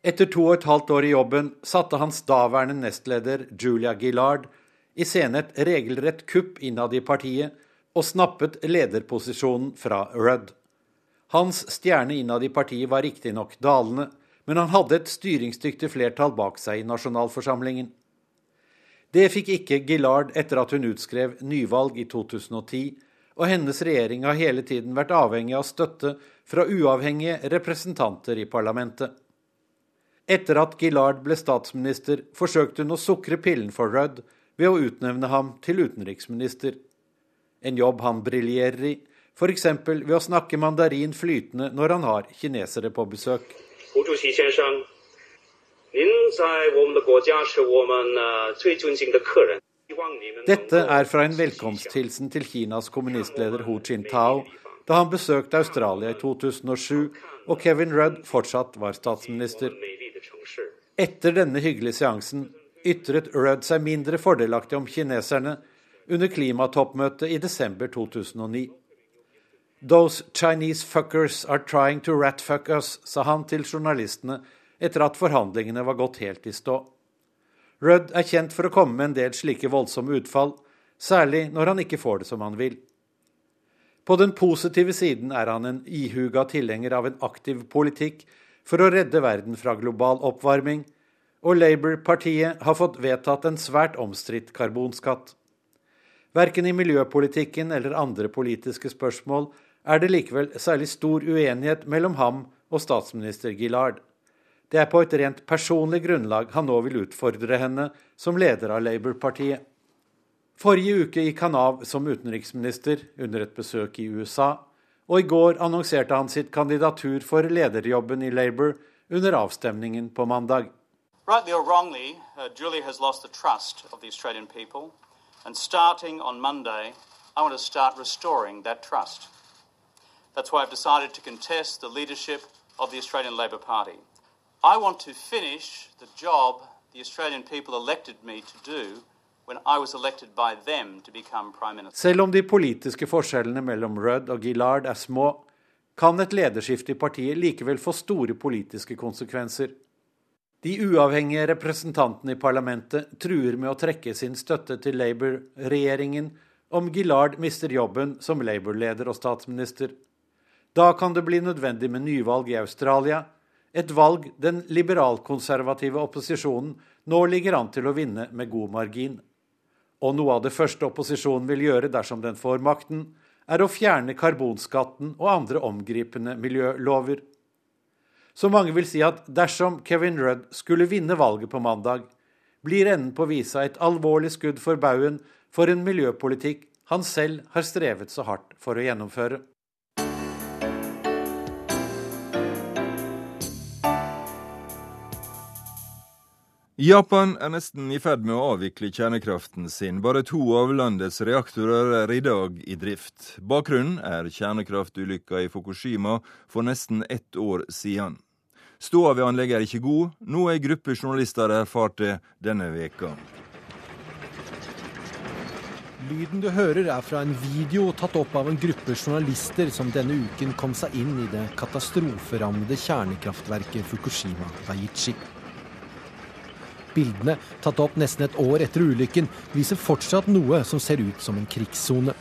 T: Etter to og et halvt år i jobben satte hans daværende nestleder Julia Gillard i scene et regelrett kupp innad i partiet og snappet lederposisjonen fra Rudd. Hans stjerne innad i partiet var riktignok dalende, men han hadde et styringsdyktig flertall bak seg i nasjonalforsamlingen. Det fikk ikke Gillard etter at hun utskrev nyvalg i 2010, og hennes regjering har hele tiden vært avhengig av støtte fra uavhengige representanter i parlamentet. Etter at Gillard ble statsminister, forsøkte hun å sukre pillen for Rudd ved å utnevne ham til utenriksminister. En jobb han briljerer i, f.eks. ved å snakke mandarin flytende når han har kinesere på besøk. Dette er fra en velkomsthilsen til Kinas kommunistleder Hu Jintao da han besøkte Australia i 2007 og Kevin Rudd fortsatt var statsminister. Etter denne hyggelige seansen ytret Rudd seg mindre fordelaktig om kineserne under klimatoppmøtet i desember 2009. Those Chinese fuckers are trying to ratfuck us, sa han til journalistene etter at forhandlingene var gått helt i stå. Rudd er kjent for å komme med en del slike voldsomme utfall, særlig når han ikke får det som han vil. På den positive siden er han en ihuga tilhenger av en aktiv politikk for å redde verden fra global oppvarming, og Labour-partiet har fått vedtatt en svært omstridt karbonskatt. Verken i miljøpolitikken eller andre politiske spørsmål er det likevel særlig stor uenighet mellom ham og statsminister Gillard. Det er på et rent personlig grunnlag han nå vil utfordre henne som leder av Labour-partiet. Forrige uke gikk han av som utenriksminister under et besøk i USA,
U: Rightly or wrongly, uh, Julie has lost the trust of the Australian people. And starting on Monday, I want to start restoring that trust. That's why I've decided to contest the leadership of the Australian Labor Party. I want to finish the job the Australian people elected me to do
T: Selv om de politiske forskjellene mellom Rudd og Gillard er små, kan et lederskifte i partiet likevel få store politiske konsekvenser. De uavhengige representantene i parlamentet truer med å trekke sin støtte til Labour-regjeringen om Gillard mister jobben som Labour-leder og statsminister. Da kan det bli nødvendig med nyvalg i Australia, et valg den liberalkonservative opposisjonen nå ligger an til å vinne med god margin. Og noe av det første opposisjonen vil gjøre dersom den får makten, er å fjerne karbonskatten og andre omgripende miljølover. Så mange vil si at dersom Kevin Rudd skulle vinne valget på mandag, blir enden på visa et alvorlig skudd for baugen for en miljøpolitikk han selv har strevet så hardt for å gjennomføre.
A: Japan er nesten i ferd med å avvikle kjernekraften sin. Bare to av landets reaktorer er i dag i drift. Bakgrunnen er kjernekraftulykka i Fukushima for nesten ett år siden. Ståa ved anlegget er ikke god, noe ei gruppe journalister erfarte denne veka.
V: Lyden du hører er fra en video tatt opp av en gruppe journalister som denne uken kom seg inn i det katastroferammede kjernekraftverket Fukushima Daiichi. Bildene, tatt opp nesten et år etter ulykken, viser fortsatt noe som ser ut som en krigssone.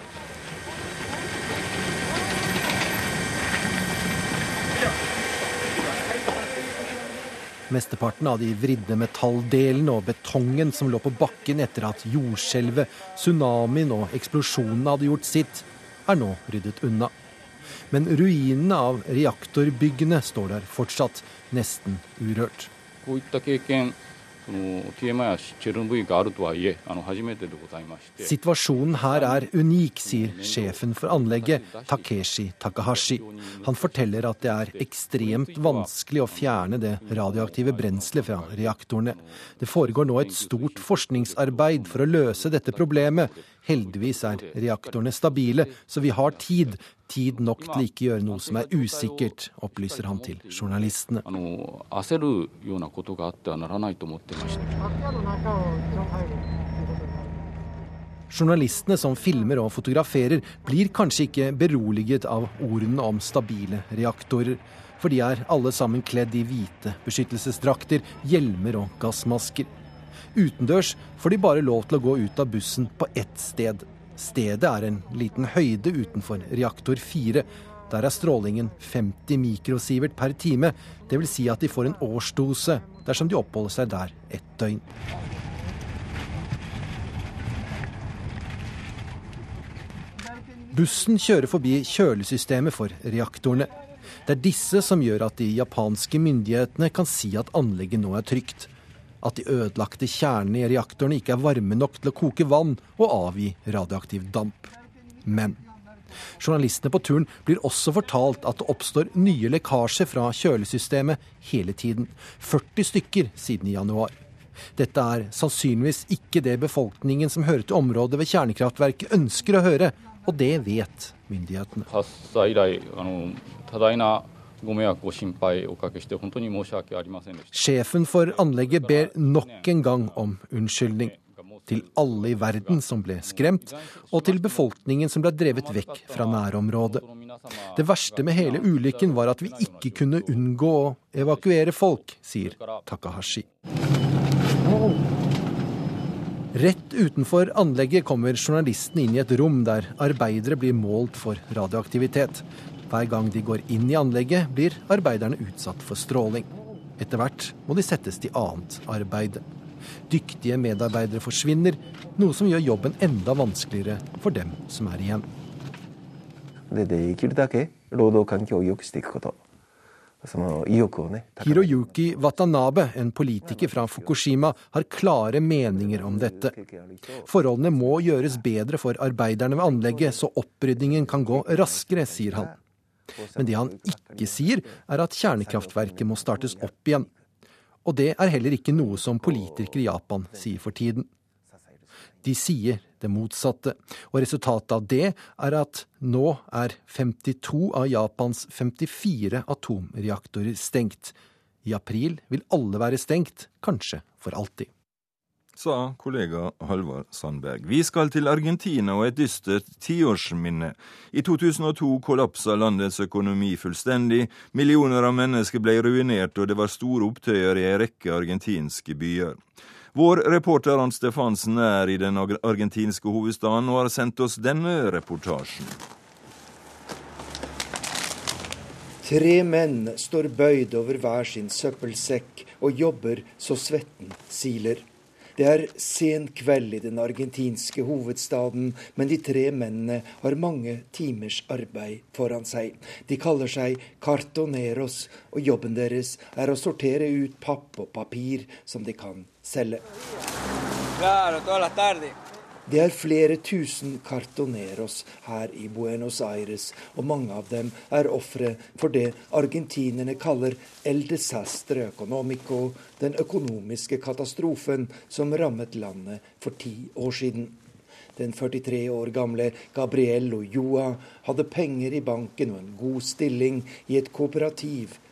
V: Mesteparten av de vridde metalldelene og betongen som lå på bakken etter at jordskjelvet, tsunamien og eksplosjonene hadde gjort sitt, er nå ryddet unna. Men ruinene av reaktorbyggene står der fortsatt, nesten urørt. Situasjonen her er unik, sier sjefen for anlegget, Takeshi Takahashi. Han forteller at det er ekstremt vanskelig å fjerne det radioaktive brenselet fra reaktorene. Det foregår nå et stort forskningsarbeid for å løse dette problemet, Heldigvis er reaktorene stabile, så vi har tid. Tid nok til ikke gjøre noe som er usikkert, opplyser han til journalistene. Journalistene som filmer og fotograferer, blir kanskje ikke beroliget av ordene om stabile reaktorer. For de er alle sammen kledd i hvite beskyttelsesdrakter, hjelmer og gassmasker. Utendørs får de bare lov til å gå ut av bussen på ett sted. Stedet er en liten høyde utenfor reaktor 4. Der er strålingen 50 mikrosievert per time. Dvs. Si at de får en årsdose dersom de oppholder seg der ett døgn. Bussen kjører forbi kjølesystemet for reaktorene. Det er disse som gjør at de japanske myndighetene kan si at anlegget nå er trygt. At de ødelagte kjernene i reaktorene ikke er varme nok til å koke vann og avgi radioaktiv damp. Men journalistene på turen blir også fortalt at det oppstår nye lekkasjer fra kjølesystemet hele tiden. 40 stykker siden i januar. Dette er sannsynligvis ikke det befolkningen som hører til området ved kjernekraftverket ønsker å høre, og det vet myndighetene. Sjefen for anlegget ber nok en gang om unnskyldning. Til alle i verden som ble skremt, og til befolkningen som ble drevet vekk fra nærområdet. Det verste med hele ulykken var at vi ikke kunne unngå å evakuere folk, sier Takahashi. Rett utenfor anlegget kommer journalisten inn i et rom der arbeidere blir målt for radioaktivitet. Hver gang de går inn i anlegget, blir arbeiderne utsatt for stråling. Etter hvert må de settes til annet arbeid. Dyktige medarbeidere forsvinner, noe som gjør jobben enda vanskeligere for dem som er igjen. Hiroyuki Watanabe, en politiker fra Fukushima, har klare meninger om dette. Forholdene må gjøres bedre for arbeiderne ved anlegget, så oppryddingen kan gå raskere, sier han. Men det han ikke sier, er at kjernekraftverket må startes opp igjen. Og det er heller ikke noe som politikere i Japan sier for tiden. De sier det motsatte. Og resultatet av det er at nå er 52 av Japans 54 atomreaktorer stengt. I april vil alle være stengt, kanskje for alltid.
A: Sa kollega Halvard Sandberg. Vi skal til Argentina og et dystert tiårsminne. I 2002 kollapsa landets økonomi fullstendig. Millioner av mennesker ble ruinert, og det var store opptøyer i en rekke argentinske byer. Vår reporter Hans Stefansen er i den argentinske hovedstaden og har sendt oss denne reportasjen.
W: Tre menn står bøyd over hver sin søppelsekk og jobber så svetten siler. Det er sen kveld i den argentinske hovedstaden, men de tre mennene har mange timers arbeid foran seg. De kaller seg cartoneros, og jobben deres er å sortere ut papp og papir som de kan selge. Det er flere tusen cartoneros her i Buenos Aires, og mange av dem er ofre for det argentinerne kaller el desastre economico, den økonomiske katastrofen som rammet landet for ti år siden. Den 43 år gamle Gabriel Ulloa hadde penger i banken og en god stilling i et kooperativ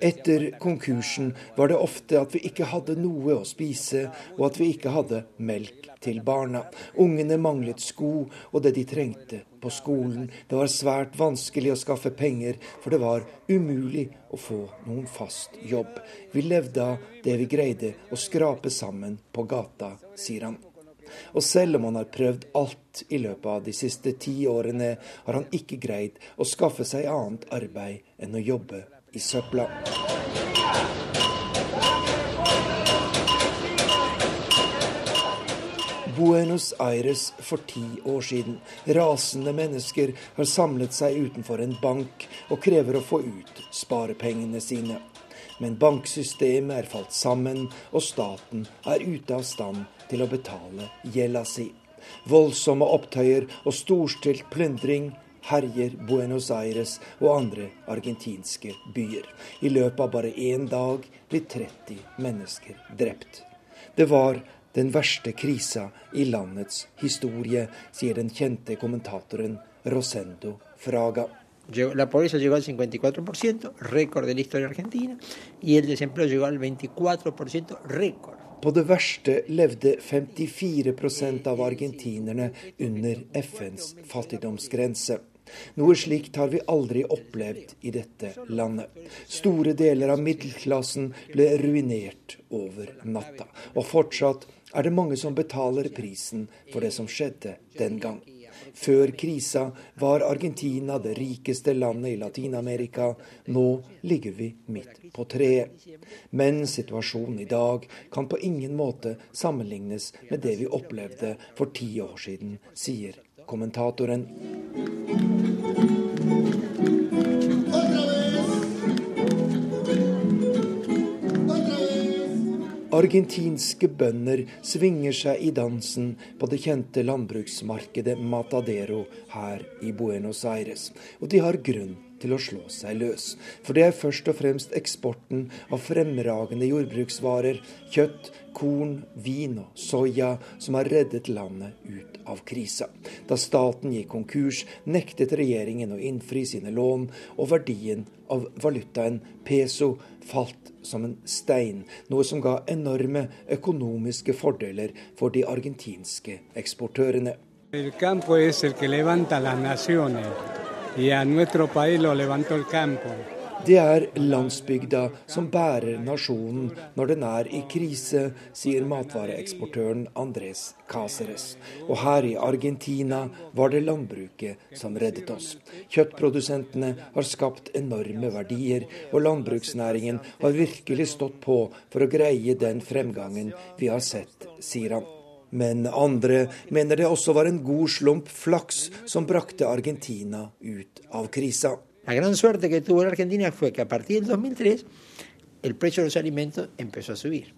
W: Etter konkursen var det ofte at vi ikke hadde noe å spise, og at vi ikke hadde melk til barna. Ungene manglet sko og det de trengte på skolen. Det var svært vanskelig å skaffe penger, for det var umulig å få noen fast jobb. Vi levde av det vi greide å skrape sammen på gata, sier han. Og selv om han har prøvd alt i løpet av de siste ti årene, har han ikke greid å skaffe seg annet arbeid enn å jobbe i søpla. Buenos Aires for ti år siden. Rasende mennesker har samlet seg utenfor en bank og krever å få ut sparepengene sine. Men banksystemet er falt sammen, og staten er ute av stand til å betale gjelda si. Voldsomme opptøyer og storstilt plyndring herjer Buenos Aires og andre argentinske byer. I løpet av bare én dag blir 30 mennesker drept. Det var den verste krisa i landets historie, sier den kjente kommentatoren Rosendo Fraga.
X: La pobreza llegó al 54%, récord de la historia argentina, y el desempleo llegó al 24%, récord.
W: På det verste levde 54% av argentinerne under FNs fattigdomsgrense. Noe slikt har vi aldri opplevd i dette landet. Store deler av middelklassen ble ruinert over natta. Og fortsatt er det mange som betaler prisen for det som skjedde den gang. Før krisa var Argentina det rikeste landet i Latin-Amerika. Nå ligger vi midt på treet. Men situasjonen i dag kan på ingen måte sammenlignes med det vi opplevde for ti år siden, sier kommentatoren. Argentinske bønder svinger seg i dansen på det kjente landbruksmarkedet Matadero her i Buenos Aires. Og de har grunn til å slå seg løs. For det er først og fremst eksporten av fremragende jordbruksvarer, kjøtt, korn, vin og soya, som har reddet landet ut av krisa. Da staten gikk konkurs, nektet regjeringen å innfri sine lån, og verdien av valutaen peso falt som en stein, noe som ga enorme økonomiske fordeler for de argentinske eksportørene. El campo es el que levanta las naciones, Det er landsbygda som bærer nasjonen når den er i krise, sier matvareeksportøren Andres Cáceres. Og her i Argentina var det landbruket som reddet oss. Kjøttprodusentene har skapt enorme verdier, og landbruksnæringen har virkelig stått på for å greie den fremgangen vi har sett, sier han. Men andre mener det også var en god slump flaks som brakte Argentina ut av krisa.
X: La gran suerte que tuvo la Argentina fue que a partir del 2003 el precio de los alimentos empezó a subir.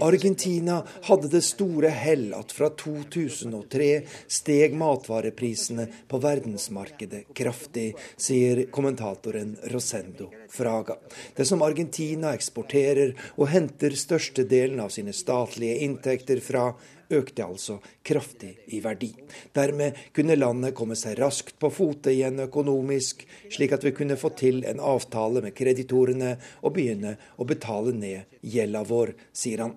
W: Argentina hadde det store hell at fra 2003 steg matvareprisene på verdensmarkedet kraftig, sier kommentatoren Rosendo Fraga. Det som Argentina eksporterer og henter størstedelen av sine statlige inntekter fra, økte altså kraftig i verdi. Dermed kunne landet komme seg raskt på fote igjen økonomisk, slik at vi kunne få til en avtale med kreditorene og begynne å betale ned gjelda vår, sier han.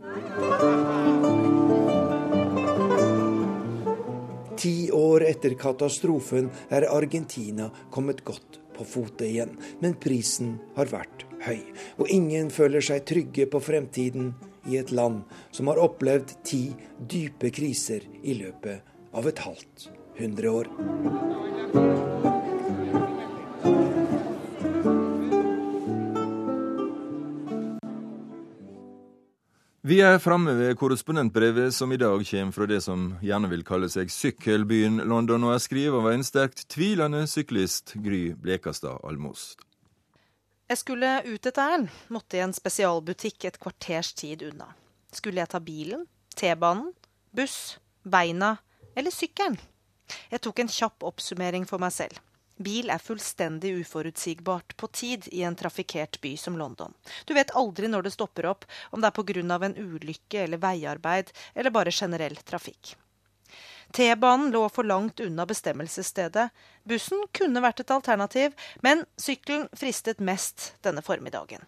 W: Ti år etter katastrofen er Argentina kommet godt på fote igjen, men prisen har vært høy. Og ingen føler seg trygge på fremtiden i et land som har opplevd ti dype kriser i løpet av et halvt hundre år.
A: Vi er framme ved korrespondentbrevet som i dag kommer fra det som gjerne vil kalle seg sykkelbyen London, og er skrevet av en sterkt tvilende syklist, Gry Blekastad Almås.
Y: Jeg skulle ut et ærend, måtte i en spesialbutikk et kvarters tid unna. Skulle jeg ta bilen, T-banen, buss, beina eller sykkelen? Jeg tok en kjapp oppsummering for meg selv. Bil er fullstendig uforutsigbart på tid i en trafikkert by som London. Du vet aldri når det stopper opp, om det er pga. en ulykke eller veiarbeid eller bare generell trafikk. T-banen lå for langt unna bestemmelsesstedet. Bussen kunne vært et alternativ, men sykkelen fristet mest denne formiddagen.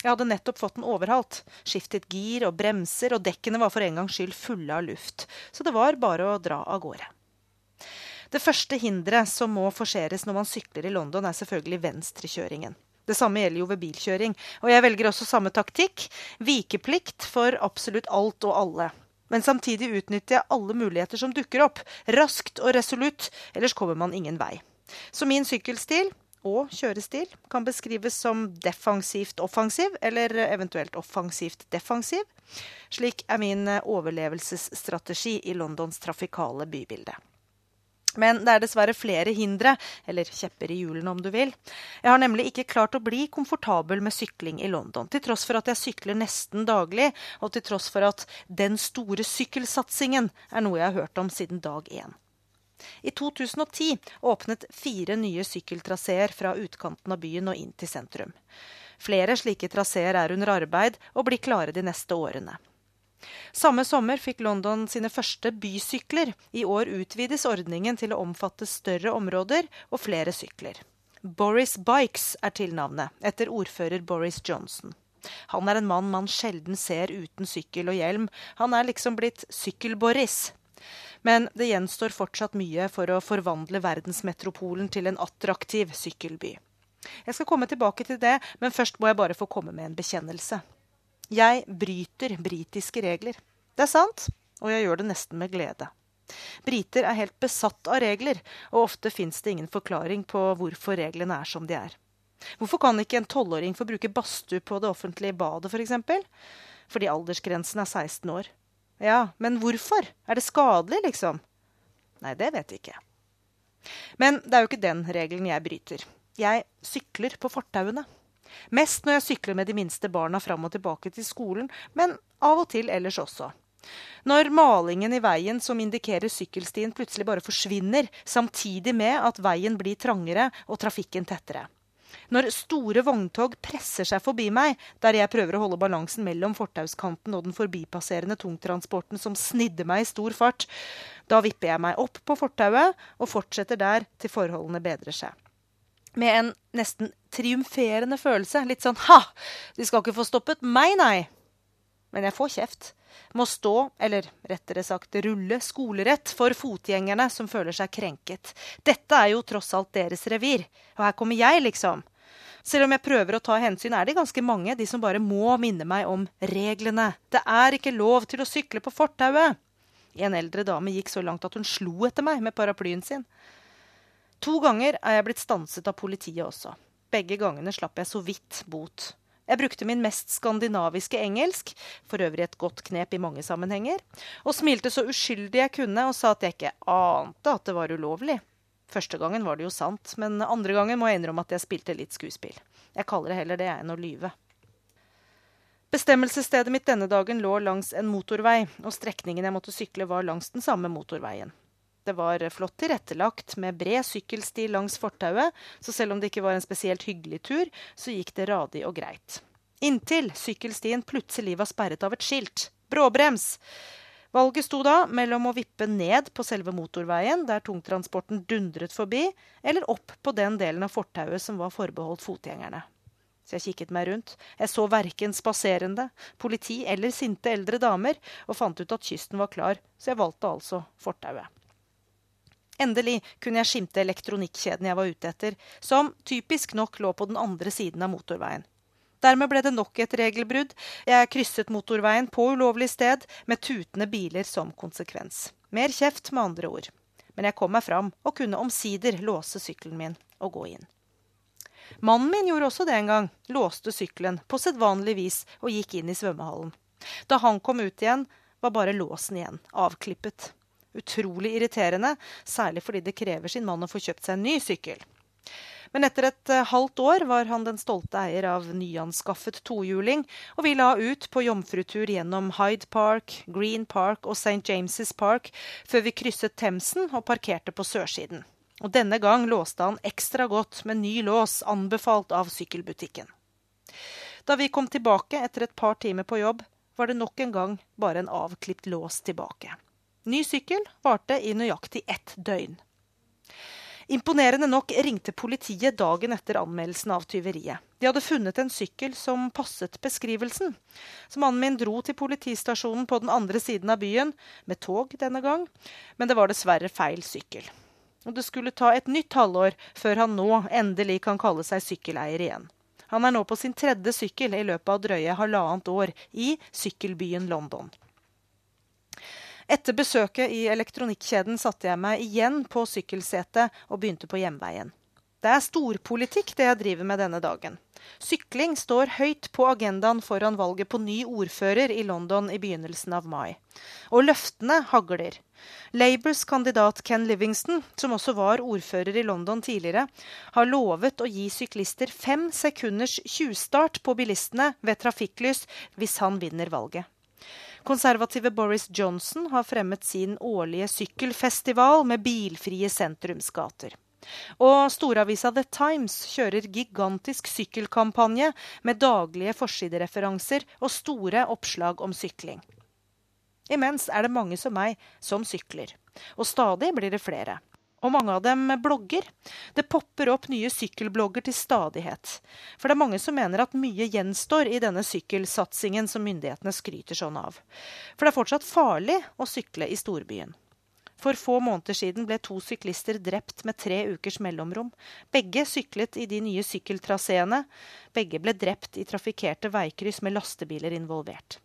Y: Jeg hadde nettopp fått den overhalt, skiftet gir og bremser, og dekkene var for en gangs skyld fulle av luft, så det var bare å dra av gårde. Det første hinderet som må forseres når man sykler i London, er selvfølgelig venstrekjøringen. Det samme gjelder jo ved bilkjøring, og jeg velger også samme taktikk vikeplikt for absolutt alt og alle. Men samtidig utnytter jeg alle muligheter som dukker opp, raskt og resolutt, ellers kommer man ingen vei. Så min sykkelstil og kjørestil kan beskrives som defensivt offensiv, eller eventuelt offensivt defensiv. Slik er min overlevelsesstrategi i Londons trafikale bybilde. Men det er dessverre flere hindre, eller kjepper i hjulene om du vil. Jeg har nemlig ikke klart å bli komfortabel med sykling i London, til tross for at jeg sykler nesten daglig, og til tross for at den store sykkelsatsingen er noe jeg har hørt om siden dag én. I 2010 åpnet fire nye sykkeltraseer fra utkanten av byen og inn til sentrum. Flere slike traseer er under arbeid og blir klare de neste årene. Samme sommer fikk London sine første bysykler. I år utvides ordningen til å omfatte større områder og flere sykler. Boris Bikes er tilnavnet, etter ordfører Boris Johnson. Han er en mann man sjelden ser uten sykkel og hjelm. Han er liksom blitt Sykkel-Boris. Men det gjenstår fortsatt mye for å forvandle verdensmetropolen til en attraktiv sykkelby. Jeg skal komme tilbake til det, men først må jeg bare få komme med en bekjennelse. Jeg bryter britiske regler. Det er sant, og jeg gjør det nesten med glede. Briter er helt besatt av regler, og ofte fins det ingen forklaring på hvorfor reglene er som de er. Hvorfor kan ikke en tolvåring få bruke badstue på det offentlige badet, f.eks.? For eksempel? Fordi aldersgrensen er 16 år. Ja, men hvorfor? Er det skadelig, liksom? Nei, det vet jeg ikke. Men det er jo ikke den regelen jeg bryter. Jeg sykler på fortauene. Mest når jeg sykler med de minste barna fram og tilbake til skolen, men av og til ellers også. Når malingen i veien som indikerer sykkelstien plutselig bare forsvinner, samtidig med at veien blir trangere og trafikken tettere. Når store vogntog presser seg forbi meg, der jeg prøver å holde balansen mellom fortauskanten og den forbipasserende tungtransporten som snidde meg i stor fart, da vipper jeg meg opp på fortauet og fortsetter der til forholdene bedrer seg med en nesten triumferende følelse. Litt sånn ha! De skal ikke få stoppet meg, nei! Men jeg får kjeft. Må stå, eller rettere sagt rulle, skolerett for fotgjengerne som føler seg krenket. Dette er jo tross alt deres revir. Og her kommer jeg, liksom. Selv om jeg prøver å ta hensyn, er det ganske mange, de som bare må minne meg om reglene. Det er ikke lov til å sykle på fortauet. En eldre dame gikk så langt at hun slo etter meg med paraplyen sin. To ganger er jeg blitt stanset av politiet også. Begge gangene slapp jeg så vidt bot. Jeg brukte min mest skandinaviske engelsk, for øvrig et godt knep i mange sammenhenger, og smilte så uskyldig jeg kunne og sa at jeg ikke ante at det var ulovlig. Første gangen var det jo sant, men andre gangen må jeg innrømme at jeg spilte litt skuespill. Jeg kaller det heller det enn å lyve. Bestemmelsesstedet mitt denne dagen lå langs en motorvei, og strekningen jeg måtte sykle, var langs den samme motorveien. Det var flott tilrettelagt med bred sykkelsti langs fortauet, så selv om det ikke var en spesielt hyggelig tur, så gikk det radig og greit. Inntil sykkelstien plutselig var sperret av et skilt. Bråbrems! Valget sto da mellom å vippe ned på selve motorveien, der tungtransporten dundret forbi, eller opp på den delen av fortauet som var forbeholdt fotgjengerne. Så jeg kikket meg rundt. Jeg så verken spaserende, politi eller sinte eldre damer, og fant ut at kysten var klar, så jeg valgte altså fortauet. Endelig kunne jeg skimte elektronikkjeden jeg var ute etter, som typisk nok lå på den andre siden av motorveien. Dermed ble det nok et regelbrudd. Jeg krysset motorveien på ulovlig sted, med tutende biler som konsekvens. Mer kjeft, med andre ord. Men jeg kom meg fram og kunne omsider låse sykkelen min og gå inn. Mannen min gjorde også det en gang. Låste sykkelen på sedvanlig vis og gikk inn i svømmehallen. Da han kom ut igjen, var bare låsen igjen, avklippet utrolig irriterende, særlig fordi det krever sin mann å få kjøpt seg en ny sykkel. Men etter et uh, halvt år var han den stolte eier av nyanskaffet tohjuling, og vi la ut på jomfrutur gjennom Hyde Park, Green Park og St. James' Park før vi krysset Themsen og parkerte på sørsiden. Og denne gang låste han ekstra godt med ny lås anbefalt av sykkelbutikken. Da vi kom tilbake etter et par timer på jobb, var det nok en gang bare en avklipt lås tilbake. Ny sykkel varte i nøyaktig ett døgn. Imponerende nok ringte politiet dagen etter anmeldelsen av tyveriet. De hadde funnet en sykkel som passet beskrivelsen. Så mannen min dro til politistasjonen på den andre siden av byen, med tog denne gang, men det var dessverre feil sykkel. Og det skulle ta et nytt halvår før han nå endelig kan kalle seg sykkeleier igjen. Han er nå på sin tredje sykkel i løpet av drøye halvannet år i sykkelbyen London. Etter besøket i elektronikkjeden satte jeg meg igjen på sykkelsetet og begynte på hjemveien. Det er storpolitikk det jeg driver med denne dagen. Sykling står høyt på agendaen foran valget på ny ordfører i London i begynnelsen av mai. Og løftene hagler. Labours kandidat Ken Livingston, som også var ordfører i London tidligere, har lovet å gi syklister fem sekunders tjuvstart på bilistene ved trafikklys hvis han vinner valget. Konservative Boris Johnson har fremmet sin årlige sykkelfestival med bilfrie sentrumsgater. Og storavisa The Times kjører gigantisk sykkelkampanje med daglige forsidereferanser og store oppslag om sykling. Imens er det mange som meg som sykler. Og stadig blir det flere og mange av dem blogger. Det popper opp nye sykkelblogger til stadighet. For det er mange som mener at mye gjenstår i denne sykkelsatsingen som myndighetene skryter sånn av. For det er fortsatt farlig å sykle i storbyen. For få måneder siden ble to syklister drept med tre ukers mellomrom. Begge syklet i de nye sykkeltraseene. Begge ble drept i trafikkerte veikryss med lastebiler involvert.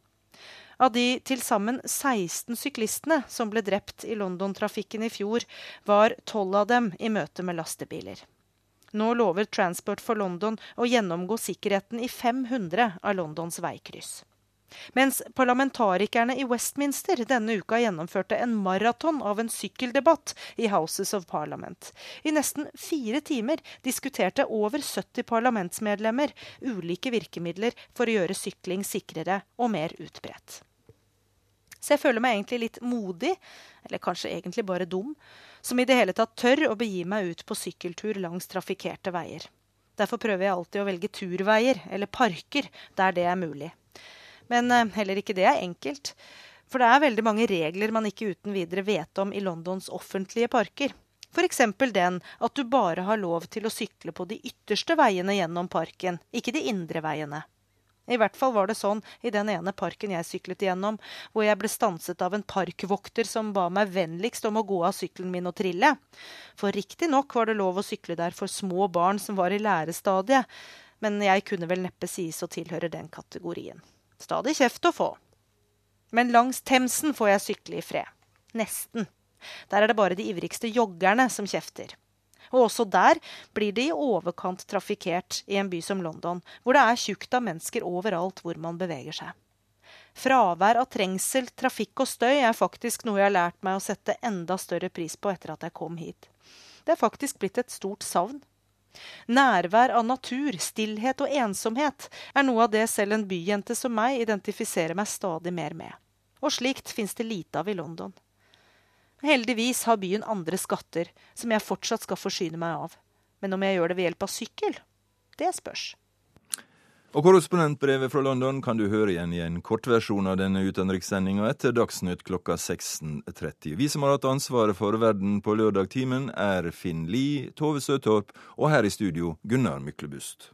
Y: Av de til sammen 16 syklistene som ble drept i London-trafikken i fjor, var 12 av dem i møte med lastebiler. Nå lover Transport for London å gjennomgå sikkerheten i 500 av Londons veikryss. Mens parlamentarikerne i Westminster denne uka gjennomførte en maraton av en sykkeldebatt i Houses of Parliament. I nesten fire timer diskuterte over 70 parlamentsmedlemmer ulike virkemidler for å gjøre sykling sikrere og mer utbredt. Så jeg føler meg egentlig litt modig, eller kanskje egentlig bare dum, som i det hele tatt tør å begi meg ut på sykkeltur langs trafikkerte veier. Derfor prøver jeg alltid å velge turveier eller parker der det er mulig. Men eh, heller ikke det er enkelt. For det er veldig mange regler man ikke uten videre vet om i Londons offentlige parker. F.eks. den at du bare har lov til å sykle på de ytterste veiene gjennom parken, ikke de indre veiene. I hvert fall var det sånn i den ene parken jeg syklet igjennom, hvor jeg ble stanset av en parkvokter som ba meg vennligst om å gå av sykkelen min og trille. For riktignok var det lov å sykle der for små barn som var i lærestadiet, men jeg kunne vel neppe sies å tilhøre den kategorien. Stadig kjeft å få. Men langs Themsen får jeg sykle i fred. Nesten. Der er det bare de ivrigste joggerne som kjefter. Og også der blir det i overkant trafikkert i en by som London, hvor det er tjukt av mennesker overalt hvor man beveger seg. Fravær av trengsel, trafikk og støy er faktisk noe jeg har lært meg å sette enda større pris på etter at jeg kom hit. Det er faktisk blitt et stort savn. Nærvær av natur, stillhet og ensomhet er noe av det selv en byjente som meg identifiserer meg stadig mer med. Og slikt fins det lite av i London. Heldigvis har byen andre skatter som jeg fortsatt skal forsyne meg av. Men om jeg gjør det ved hjelp av sykkel, det spørs.
A: Og Korrespondentbrevet fra London kan du høre igjen i en kortversjon av denne utenrikssendinga etter Dagsnytt klokka 16.30. Vi som har hatt ansvaret for Verden på lørdagtimen, er Finn Lie, Tove Søtorp og her i studio Gunnar Myklebust.